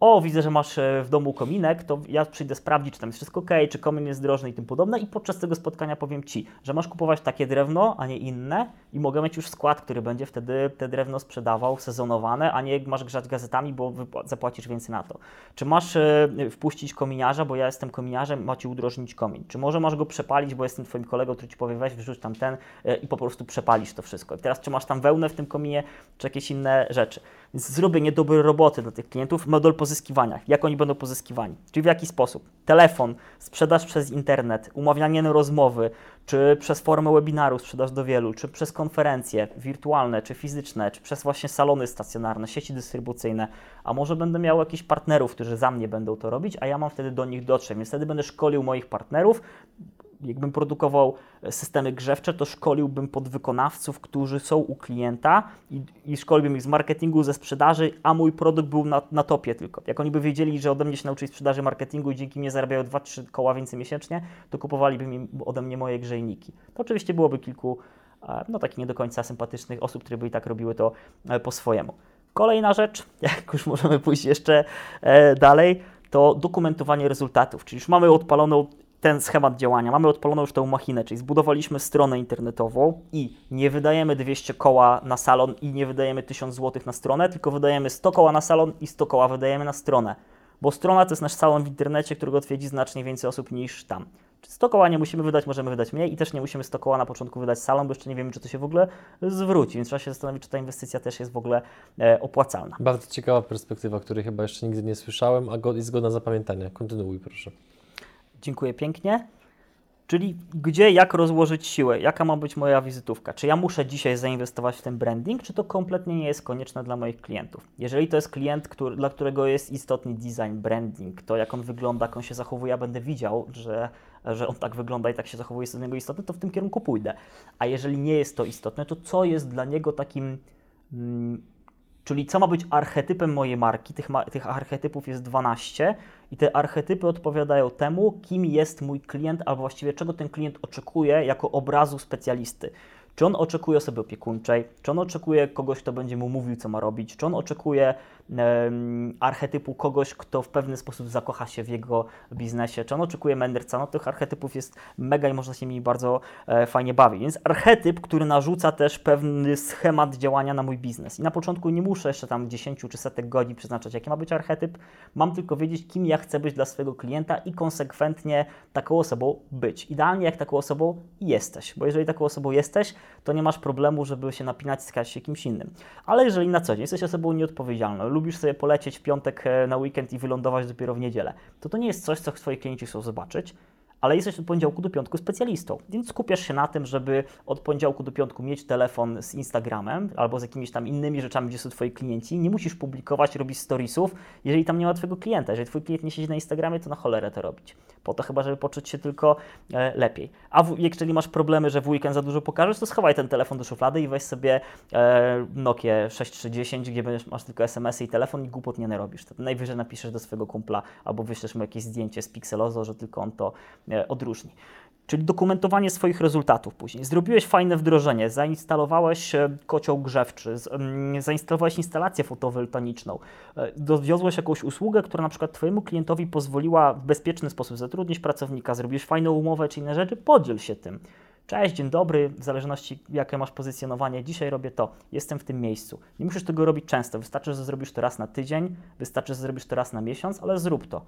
o, widzę, że masz e, w domu kominek, to ja przyjdę sprawdzić, czy tam jest wszystko ok, czy komin jest drożny i tym podobne i podczas tego spotkania powiem Ci, że masz kupować takie drewno, a nie inne i mogę mieć już skład, który będzie wtedy te drewno sprzedawał sezonowane, a nie masz grzać gazetami, bo zapłacisz więcej na to. Czy masz e, wpuścić kominiarza, bo ja jestem kominiarzem, macie udrożnić komin. Czy może masz go przepalić, bo jestem Twoim kolegą, który Ci powie weź, wrzuć tam ten e, i po prostu przepalisz to wszystko. I teraz czy masz tam wełnę w tym kominie, czy jakieś inne rzeczy. Więc zrobienie dobrej roboty dla tych klientów, model pozyskiwania, jak oni będą pozyskiwani, czyli w jaki sposób. Telefon, sprzedaż przez internet, umawianie na rozmowy, czy przez formę webinaru sprzedaż do wielu, czy przez konferencje wirtualne, czy fizyczne, czy przez właśnie salony stacjonarne, sieci dystrybucyjne, a może będę miał jakichś partnerów, którzy za mnie będą to robić, a ja mam wtedy do nich dotrzeć, więc wtedy będę szkolił moich partnerów, jakbym produkował systemy grzewcze, to szkoliłbym podwykonawców, którzy są u klienta i, i szkoliłbym ich z marketingu, ze sprzedaży, a mój produkt był na, na topie tylko. Jak oni by wiedzieli, że ode mnie się nauczyli sprzedaży marketingu i dzięki mnie zarabiają 2-3 koła więcej miesięcznie, to kupowaliby mi, ode mnie moje grzejniki. To oczywiście byłoby kilku, e, no takich nie do końca sympatycznych osób, które by i tak robiły to e, po swojemu. Kolejna rzecz, jak już możemy pójść jeszcze e, dalej, to dokumentowanie rezultatów. Czyli już mamy odpaloną ten schemat działania. Mamy odpaloną już tę machinę, czyli zbudowaliśmy stronę internetową i nie wydajemy 200 koła na salon i nie wydajemy 1000 zł na stronę, tylko wydajemy 100 koła na salon i 100 koła wydajemy na stronę. Bo strona to jest nasz salon w internecie, którego odwiedzi znacznie więcej osób niż tam. 100 koła nie musimy wydać, możemy wydać mniej i też nie musimy 100 koła na początku wydać salon, bo jeszcze nie wiemy, czy to się w ogóle zwróci, więc trzeba się zastanowić, czy ta inwestycja też jest w ogóle e, opłacalna. Bardzo ciekawa perspektywa, której chyba jeszcze nigdy nie słyszałem, a jest godna zapamiętania. Kontynuuj proszę. Dziękuję pięknie. Czyli gdzie, jak rozłożyć siłę, jaka ma być moja wizytówka? Czy ja muszę dzisiaj zainwestować w ten branding, czy to kompletnie nie jest konieczne dla moich klientów? Jeżeli to jest klient, który, dla którego jest istotny design, branding, to jak on wygląda, jak on się zachowuje, ja będę widział, że, że on tak wygląda i tak się zachowuje, jest dla niego istotne, to w tym kierunku pójdę. A jeżeli nie jest to istotne, to co jest dla niego takim mm, Czyli co ma być archetypem mojej marki? Tych, tych archetypów jest 12 i te archetypy odpowiadają temu, kim jest mój klient, albo właściwie czego ten klient oczekuje jako obrazu specjalisty. Czy on oczekuje osoby opiekuńczej, czy on oczekuje kogoś, kto będzie mu mówił, co ma robić, czy on oczekuje archetypu kogoś, kto w pewny sposób zakocha się w jego biznesie, czy on oczekuje mędrca. No tych archetypów jest mega i można się nimi bardzo e, fajnie bawić. Więc archetyp, który narzuca też pewny schemat działania na mój biznes. I na początku nie muszę jeszcze tam 10 czy setek godzin przeznaczać, jaki ma być archetyp. Mam tylko wiedzieć, kim ja chcę być dla swojego klienta i konsekwentnie taką osobą być. Idealnie jak taką osobą jesteś, bo jeżeli taką osobą jesteś, to nie masz problemu, żeby się napinać, skać się kimś innym. Ale jeżeli na co dzień jesteś osobą nieodpowiedzialną, lubisz sobie polecieć w piątek e, na weekend i wylądować dopiero w niedzielę, to to nie jest coś, co twoi klienci chcą zobaczyć, ale jesteś od poniedziałku do piątku specjalistą, więc skupiasz się na tym, żeby od poniedziałku do piątku mieć telefon z Instagramem albo z jakimiś tam innymi rzeczami, gdzie są Twoi klienci. Nie musisz publikować, robić storiesów, jeżeli tam nie ma Twojego klienta. Jeżeli Twój klient nie siedzi na Instagramie, to na cholerę to robić. Po to chyba, żeby poczuć się tylko e, lepiej. A w, jeżeli masz problemy, że w weekend za dużo pokażesz, to schowaj ten telefon do szuflady i weź sobie e, Nokia 6310, gdzie będziesz, masz tylko SMS-y i telefon i głupot nie narobisz. To najwyżej napiszesz do swojego kumpla albo wyślesz mu jakieś zdjęcie z Pixelozo, że tylko on to odróżni. Czyli dokumentowanie swoich rezultatów później. Zrobiłeś fajne wdrożenie, zainstalowałeś e, kocioł grzewczy, mm, zainstalowałeś instalację fotowoltaiczną, e, dowiozłeś jakąś usługę, która na przykład Twojemu klientowi pozwoliła w bezpieczny sposób zatrudnić pracownika, zrobiłeś fajną umowę czy inne rzeczy, podziel się tym. Cześć, dzień dobry, w zależności jakie masz pozycjonowanie, dzisiaj robię to, jestem w tym miejscu. Nie musisz tego robić często, wystarczy, że zrobisz to raz na tydzień, wystarczy, że zrobisz to raz na miesiąc, ale zrób to.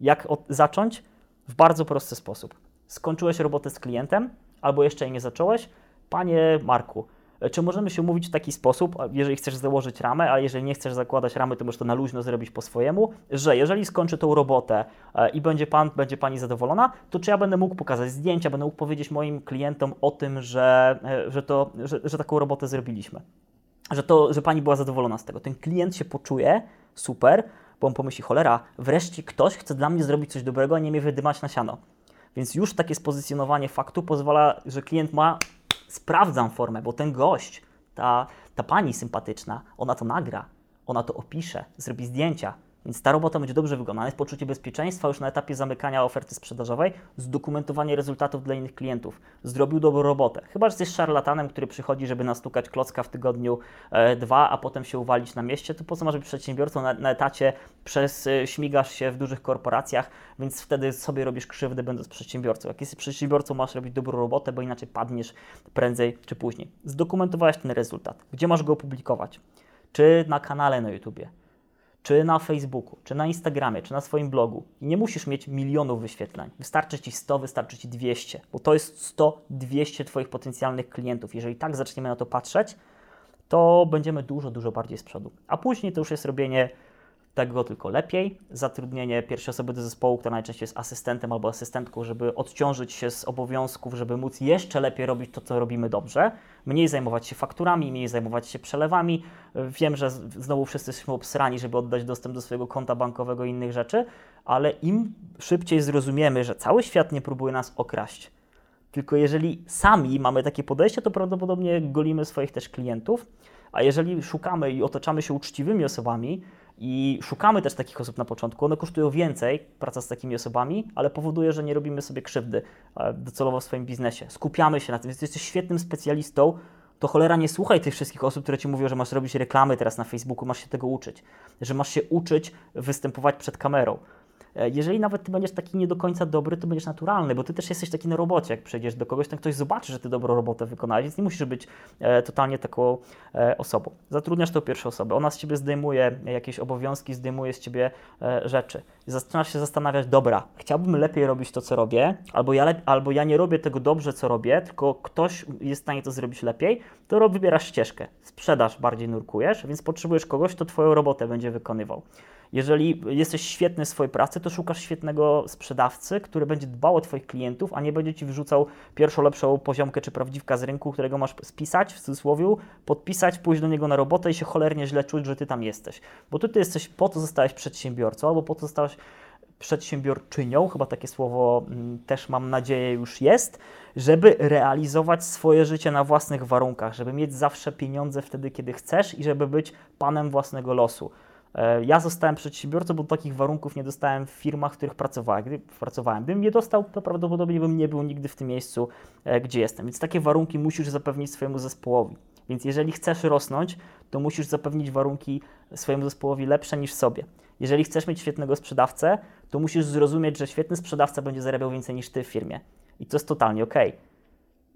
Jak od, zacząć? W bardzo prosty sposób skończyłeś robotę z klientem, albo jeszcze jej nie zacząłeś, panie Marku, czy możemy się umówić w taki sposób, jeżeli chcesz założyć ramę, a jeżeli nie chcesz zakładać ramy, to możesz to na luźno zrobić po swojemu, że jeżeli skończy tą robotę e, i będzie pan, będzie pani zadowolona, to czy ja będę mógł pokazać zdjęcia, będę mógł powiedzieć moim klientom o tym, że, e, że, to, że, że taką robotę zrobiliśmy. Że, to, że pani była zadowolona z tego. Ten klient się poczuje super, bo on pomyśli, cholera, wreszcie ktoś chce dla mnie zrobić coś dobrego, a nie mnie wydymać na siano. Więc już takie spozycjonowanie faktu pozwala, że klient ma, sprawdzam formę, bo ten gość, ta, ta pani sympatyczna, ona to nagra, ona to opisze, zrobi zdjęcia, więc ta robota będzie dobrze wykonana, jest poczucie bezpieczeństwa już na etapie zamykania oferty sprzedażowej, zdokumentowanie rezultatów dla innych klientów. Zrobił dobrą robotę. Chyba, że jesteś szarlatanem, który przychodzi, żeby nastukać klocka w tygodniu e, dwa, a potem się uwalić na mieście, to po co masz być przedsiębiorcą na, na etacie, przez, e, śmigasz się w dużych korporacjach, więc wtedy sobie robisz krzywdę będąc przedsiębiorcą. Jak jesteś przedsiębiorcą, masz robić dobrą robotę, bo inaczej padniesz prędzej czy później. Zdokumentowałeś ten rezultat. Gdzie masz go opublikować? Czy na kanale na YouTubie? Czy na Facebooku, czy na Instagramie, czy na swoim blogu. I nie musisz mieć milionów wyświetleń. Wystarczy Ci 100, wystarczy Ci 200, bo to jest 100-200 Twoich potencjalnych klientów. Jeżeli tak zaczniemy na to patrzeć, to będziemy dużo, dużo bardziej z przodu. A później to już jest robienie tego tylko lepiej. Zatrudnienie pierwszej osoby do zespołu, która najczęściej jest asystentem albo asystentką, żeby odciążyć się z obowiązków, żeby móc jeszcze lepiej robić to, co robimy dobrze. Mniej zajmować się fakturami, mniej zajmować się przelewami. Wiem, że znowu wszyscy jesteśmy obsrani, żeby oddać dostęp do swojego konta bankowego i innych rzeczy, ale im szybciej zrozumiemy, że cały świat nie próbuje nas okraść, tylko jeżeli sami mamy takie podejście, to prawdopodobnie golimy swoich też klientów. A jeżeli szukamy i otaczamy się uczciwymi osobami, i szukamy też takich osób na początku. One kosztują więcej, praca z takimi osobami, ale powoduje, że nie robimy sobie krzywdy e, docelowo w swoim biznesie. Skupiamy się na tym. Więc jesteś świetnym specjalistą, to cholera nie słuchaj tych wszystkich osób, które ci mówią, że masz robić reklamy teraz na Facebooku, masz się tego uczyć, że masz się uczyć występować przed kamerą. E, jeżeli nawet ty będziesz taki nie do końca dobry, to będziesz naturalny, bo ty też jesteś taki na robocie. Jak przejdziesz do kogoś, to ktoś zobaczy, że ty dobrą robotę wykonałeś, więc nie musisz być e, totalnie taką e, osobą. Zatrudniasz tą pierwszą osobę, ona z ciebie zdejmuje jakieś obowiązki, zdejmuje z ciebie rzeczy. Zaczynasz się zastanawiać, dobra, chciałbym lepiej robić to, co robię, albo ja, albo ja nie robię tego dobrze, co robię, tylko ktoś jest w stanie to zrobić lepiej, to wybierasz ścieżkę. Sprzedaż bardziej nurkujesz, więc potrzebujesz kogoś, kto twoją robotę będzie wykonywał. Jeżeli jesteś świetny w swojej pracy, to szukasz świetnego sprzedawcy, który będzie dbał o Twoich klientów, a nie będzie Ci wrzucał pierwszą lepszą poziomkę czy prawdziwka z rynku, którego masz spisać w cudzysłowie, podpisać, pójść do niego na robotę i się cholernie źle czuć, że Ty tam jesteś. Bo Ty, ty jesteś po to zostałeś przedsiębiorcą, albo po to zostałeś przedsiębiorczynią, chyba takie słowo mm, też mam nadzieję już jest, żeby realizować swoje życie na własnych warunkach, żeby mieć zawsze pieniądze wtedy, kiedy chcesz i żeby być panem własnego losu. E, ja zostałem przedsiębiorcą, bo takich warunków nie dostałem w firmach, w których pracowałem. Gdy pracowałem. Gdybym je dostał, to prawdopodobnie bym nie był nigdy w tym miejscu, e, gdzie jestem. Więc takie warunki musisz zapewnić swojemu zespołowi. Więc jeżeli chcesz rosnąć, to musisz zapewnić warunki swojemu zespołowi lepsze niż sobie. Jeżeli chcesz mieć świetnego sprzedawcę, to musisz zrozumieć, że świetny sprzedawca będzie zarabiał więcej niż ty w firmie. I to jest totalnie ok.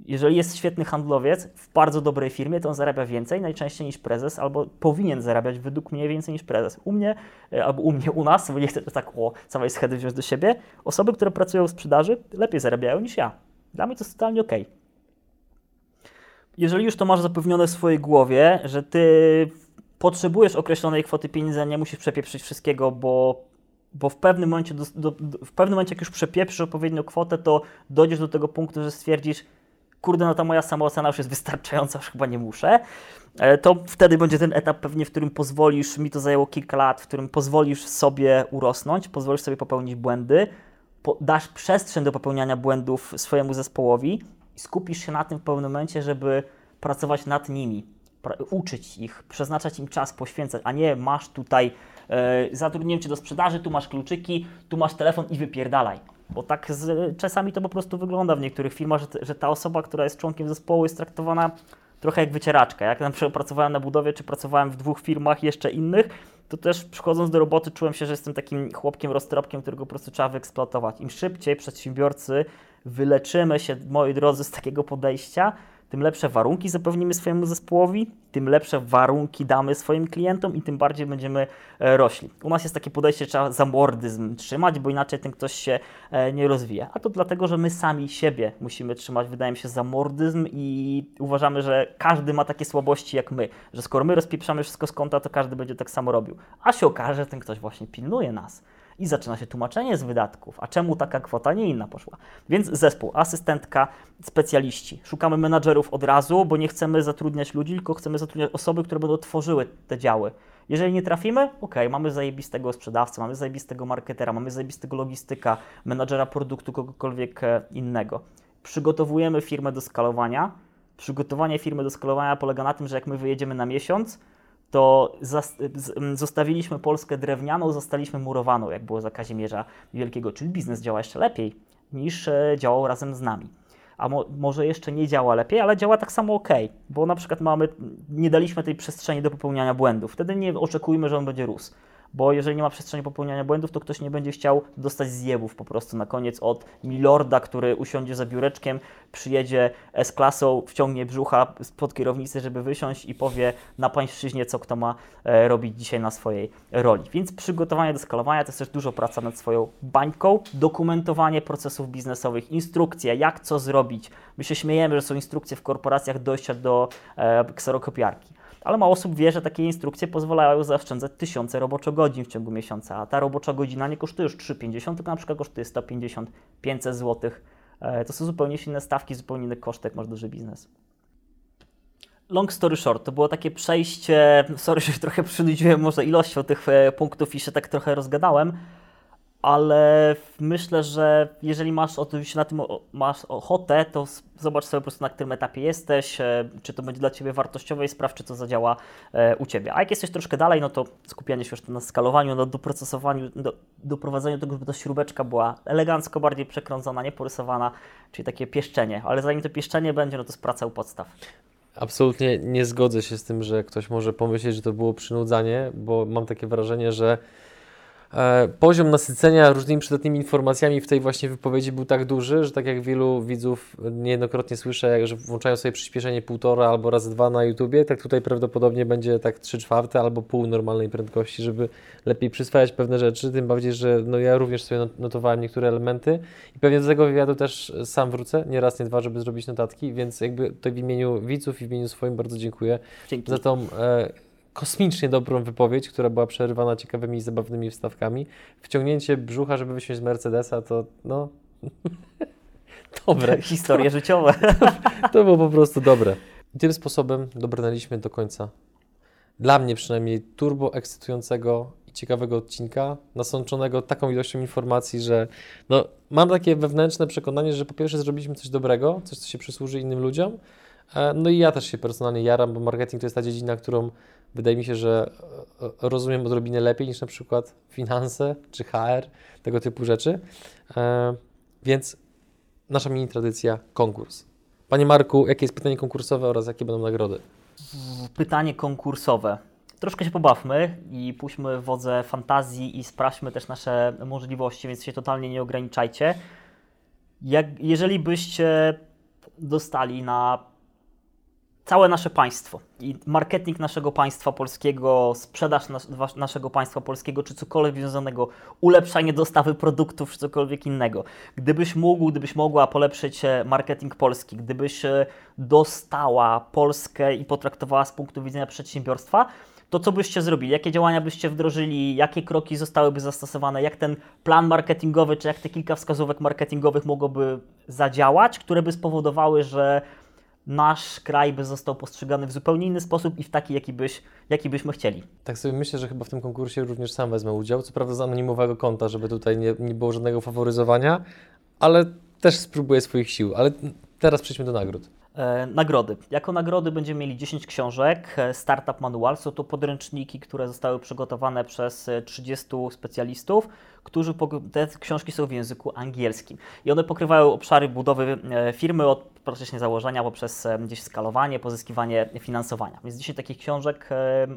Jeżeli jest świetny handlowiec w bardzo dobrej firmie, to on zarabia więcej najczęściej niż prezes, albo powinien zarabiać według mnie więcej niż prezes. U mnie, e, albo u mnie, u nas, bo nie chcę tak o całej schedy wziąć do siebie, osoby, które pracują w sprzedaży, lepiej zarabiają niż ja. Dla mnie to jest totalnie ok. Jeżeli już to masz zapewnione w swojej głowie, że ty potrzebujesz określonej kwoty pieniędzy, nie musisz przepieprzyć wszystkiego, bo bo w pewnym momencie, w pewnym momencie, jak już przepieprzysz odpowiednią kwotę, to dojdziesz do tego punktu, że stwierdzisz, kurde, no ta moja samoocena już jest wystarczająca, już chyba nie muszę, e, to wtedy będzie ten etap pewnie, w którym pozwolisz, mi to zajęło kilka lat, w którym pozwolisz sobie urosnąć, pozwolisz sobie popełnić błędy, dasz przestrzeń do popełniania błędów swojemu zespołowi i skupisz się na tym w pewnym momencie, żeby pracować nad nimi, uczyć ich, przeznaczać im czas, poświęcać, a nie masz tutaj, e, zatrudniłem Cię do sprzedaży, tu masz kluczyki, tu masz telefon i wypierdalaj. Bo tak z, czasami to po prostu wygląda w niektórych filmach, że, że ta osoba, która jest członkiem zespołu jest traktowana trochę jak wycieraczka. Jak na przykład pracowałem na budowie, czy pracowałem w dwóch firmach jeszcze innych, to też przychodząc do roboty czułem się, że jestem takim chłopkiem, roztropkiem, którego po prostu trzeba wyeksploatować. Im szybciej przedsiębiorcy wyleczymy się, moi drodzy, z takiego podejścia, tym lepsze warunki zapewnimy swojemu zespołowi, tym lepsze warunki damy swoim klientom i tym bardziej będziemy e, rośli. U nas jest takie podejście, trzeba za mordyzm trzymać, bo inaczej ten ktoś się e, nie rozwija. A to dlatego, że my sami siebie musimy trzymać, wydaje mi się, za mordyzm i uważamy, że każdy ma takie słabości jak my, że skoro my rozpieprzamy wszystko z konta, to każdy będzie tak samo robił. A się okaże, że ten ktoś właśnie pilnuje nas i zaczyna się tłumaczenie z wydatków. A czemu taka kwota, nie inna poszła? Więc zespół, asystentka, specjaliści. Szukamy menadżerów od razu, bo nie chcemy zatrudniać ludzi, tylko chcemy zatrudniać osoby, które będą tworzyły te działy. Jeżeli nie trafimy, ok, mamy zajebistego sprzedawcę, mamy zajebistego marketera, mamy zajebistego logistyka, menadżera produktu, kogokolwiek e, innego. Przygotowujemy firmę do skalowania. Przygotowanie firmy do skalowania polega na tym, że jak my wyjedziemy na miesiąc, to zostawiliśmy Polskę drewnianą, zostaliśmy murowaną, jak było za Kazimierza Wielkiego, czyli biznes działa jeszcze lepiej niż e, działał razem z nami. A mo może jeszcze nie działa lepiej, ale działa tak samo ok, bo na przykład mamy, nie daliśmy tej przestrzeni do popełniania błędów. Wtedy nie oczekujmy, że on będzie rósł bo jeżeli nie ma przestrzeni popełniania błędów, to ktoś nie będzie chciał dostać zjewów po prostu na koniec od milorda, który usiądzie za biureczkiem, przyjedzie S-klasą, wciągnie brzucha spod kierownicy, żeby wysiąść i powie na pańszczyźnie, co kto ma e, robić dzisiaj na swojej roli. Więc przygotowanie do skalowania to jest też dużo praca nad swoją bańką, dokumentowanie procesów biznesowych, instrukcje, jak co zrobić. My się śmiejemy, że są instrukcje w korporacjach dojścia do e, kserokopiarki ale mało osób wie, że takie instrukcje pozwalają zaoszczędzać tysiące roboczo-godzin w ciągu miesiąca, a ta robocza godzina nie kosztuje już 3,50, tylko na przykład kosztuje 150, 500 zł. To są zupełnie inne stawki, zupełnie inny koszt, jak masz duży biznes. Long story short, to było takie przejście, sorry, że trochę przynudziłem może ilością tych e, punktów i się tak trochę rozgadałem, ale myślę, że jeżeli masz oczywiście na tym masz ochotę, to zobacz sobie po prostu na którym etapie jesteś, e, czy to będzie dla Ciebie wartościowe i sprawdź, czy to zadziała e, u Ciebie. A jak jesteś troszkę dalej, no to skupianie się już na skalowaniu, na doprocesowaniu, do, doprowadzeniu do tego, żeby ta śrubeczka była elegancko bardziej przekrącona, nie porysowana, czyli takie pieszczenie. Ale zanim to pieszczenie będzie, no to jest praca u podstaw. Absolutnie nie zgodzę się z tym, że ktoś może pomyśleć, że to było przynudzanie, bo mam takie wrażenie, że poziom nasycenia różnymi przydatnymi informacjami w tej właśnie wypowiedzi był tak duży, że tak jak wielu widzów niejednokrotnie słyszę, że włączają sobie przyspieszenie półtora albo razy dwa na YouTubie, tak tutaj prawdopodobnie będzie tak trzy czwarte albo pół normalnej prędkości, żeby lepiej przyswajać pewne rzeczy, tym bardziej, że no ja również sobie notowałem niektóre elementy i pewnie do tego wywiadu też sam wrócę, nie raz, nie dwa, żeby zrobić notatki, więc jakby to w imieniu widzów i w imieniu swoim bardzo dziękuję Dzięki. za tą e, kosmicznie dobrą wypowiedź, która była przerywana ciekawymi i zabawnymi wstawkami. Wciągnięcie brzucha, żeby wysiąść z Mercedesa, to no... dobre. Historie życiowe. to było po prostu dobre. I tym sposobem dobrnęliśmy do końca. Dla mnie przynajmniej turbo ekscytującego i ciekawego odcinka, nasączonego taką ilością informacji, że no, mam takie wewnętrzne przekonanie, że po pierwsze zrobiliśmy coś dobrego, coś, co się przysłuży innym ludziom, e, no i ja też się personalnie jaram, bo marketing to jest ta dziedzina, którą wydaje mi się, że e, rozumiem odrobinę lepiej niż na przykład finanse czy HR, tego typu rzeczy. E, więc nasza mini tradycja, konkurs. Panie Marku, jakie jest pytanie konkursowe oraz jakie będą nagrody? Pytanie konkursowe. Troszkę się pobawmy i puśćmy wodze fantazji i sprawdźmy też nasze możliwości, więc się totalnie nie ograniczajcie. Jak, jeżeli byście dostali na całe nasze państwo i marketing naszego państwa polskiego, sprzedaż nas, naszego państwa polskiego, czy cokolwiek związanego, ulepszanie dostawy produktów, czy cokolwiek innego. Gdybyś mógł, gdybyś mogła polepszyć e, marketing polski, gdybyś e, dostała Polskę i potraktowała z punktu widzenia przedsiębiorstwa, to co byście zrobili? Jakie działania byście wdrożyli? Jakie kroki zostałyby zastosowane? Jak ten plan marketingowy, czy jak te kilka wskazówek marketingowych mogłoby zadziałać, które by spowodowały, że nasz kraj by został postrzegany w zupełnie inny sposób i w taki, jaki, byś, jaki byśmy chcieli. Tak sobie myślę, że chyba w tym konkursie również sam wezmę udział, co prawda z anonimowego konta, żeby tutaj nie, nie było żadnego faworyzowania, ale też spróbuję swoich sił. Ale teraz przejdźmy do nagród. E, nagrody. Jako nagrody będziemy mieli 10 książek. E, Startup Manual są to podręczniki, które zostały przygotowane przez 30 e, specjalistów, którzy te książki są w języku angielskim. I one pokrywają obszary budowy firmy od praktycznie założenia poprzez gdzieś skalowanie, pozyskiwanie finansowania. Więc 10 takich książek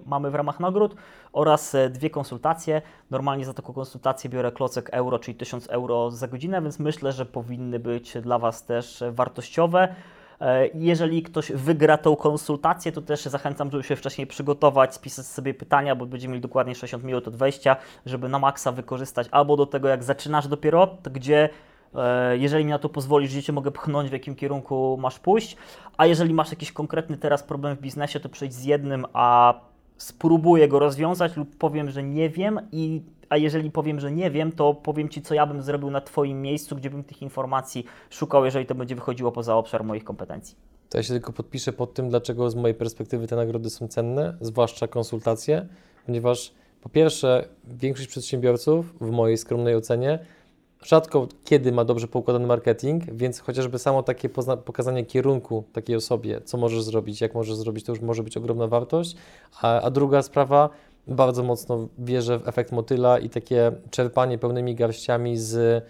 mamy w ramach nagród oraz dwie konsultacje. Normalnie za taką konsultację biorę klocek euro, czyli 1000 euro za godzinę, więc myślę, że powinny być dla Was też wartościowe. E, jeżeli ktoś wygra tą konsultację, to też zachęcam, żeby się wcześniej przygotować, spisać sobie pytania, bo będziemy mieli dokładnie 60 minut od wejścia, żeby na maksa wykorzystać albo do tego, jak zaczynasz dopiero, gdzie e, jeżeli mi na to pozwolisz, gdzie Cię mogę pchnąć, w jakim kierunku masz pójść, a jeżeli masz jakiś konkretny teraz problem w biznesie, to przejdź z jednym, a spróbuję go rozwiązać lub powiem, że nie wiem i a jeżeli powiem, że nie wiem, to powiem Ci, co ja bym zrobił na Twoim miejscu, gdzie bym tych informacji szukał, jeżeli to będzie wychodziło poza obszar moich kompetencji. To ja się tylko podpiszę pod tym, dlaczego z mojej perspektywy te nagrody są cenne, zwłaszcza konsultacje, ponieważ po pierwsze, większość przedsiębiorców, w mojej skromnej ocenie, rzadko kiedy ma dobrze poukładany marketing, więc chociażby samo takie pokazanie kierunku takiej osobie, co możesz zrobić, jak możesz zrobić, to już może być ogromna wartość. A, a druga sprawa, bardzo mocno wierzę w efekt motyla i takie czerpanie pełnymi garściami z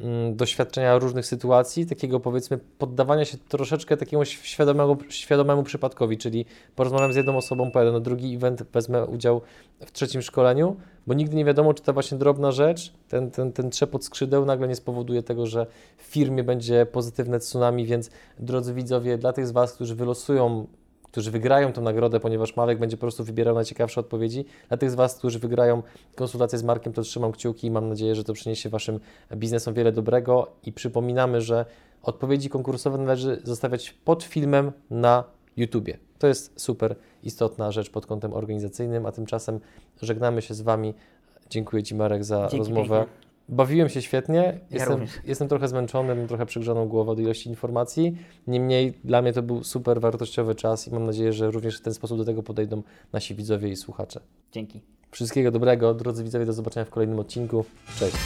mm, doświadczenia różnych sytuacji, takiego powiedzmy poddawania się troszeczkę takiemu świadomemu, świadomemu przypadkowi, czyli porozmawiam z jedną osobą, pojadę na drugi event, wezmę udział w trzecim szkoleniu, bo nigdy nie wiadomo, czy ta właśnie drobna rzecz, ten, ten, ten trzepot skrzydeł nagle nie spowoduje tego, że w firmie będzie pozytywne tsunami, więc drodzy widzowie, dla tych z Was, którzy wylosują którzy wygrają tę nagrodę, ponieważ Marek będzie po prostu wybierał najciekawsze odpowiedzi. Dla tych z Was, którzy wygrają konsultację z Markiem, to trzymam kciuki i mam nadzieję, że to przyniesie Waszym biznesom wiele dobrego. I przypominamy, że odpowiedzi konkursowe należy zostawiać pod filmem na YouTubie. To jest super istotna rzecz pod kątem organizacyjnym, a tymczasem żegnamy się z Wami. Dziękuję Ci Marek za Dzięki rozmowę. Pięknie. Bawiłem się świetnie. Jestem, ja jestem trochę zmęczony, mam trochę przygrzaną głowę do ilości informacji. Niemniej dla mnie to był super wartościowy czas i mam nadzieję, że również w ten sposób do tego podejdą nasi widzowie i słuchacze. Dzięki. Wszystkiego dobrego, drodzy widzowie, do zobaczenia w kolejnym odcinku. Cześć.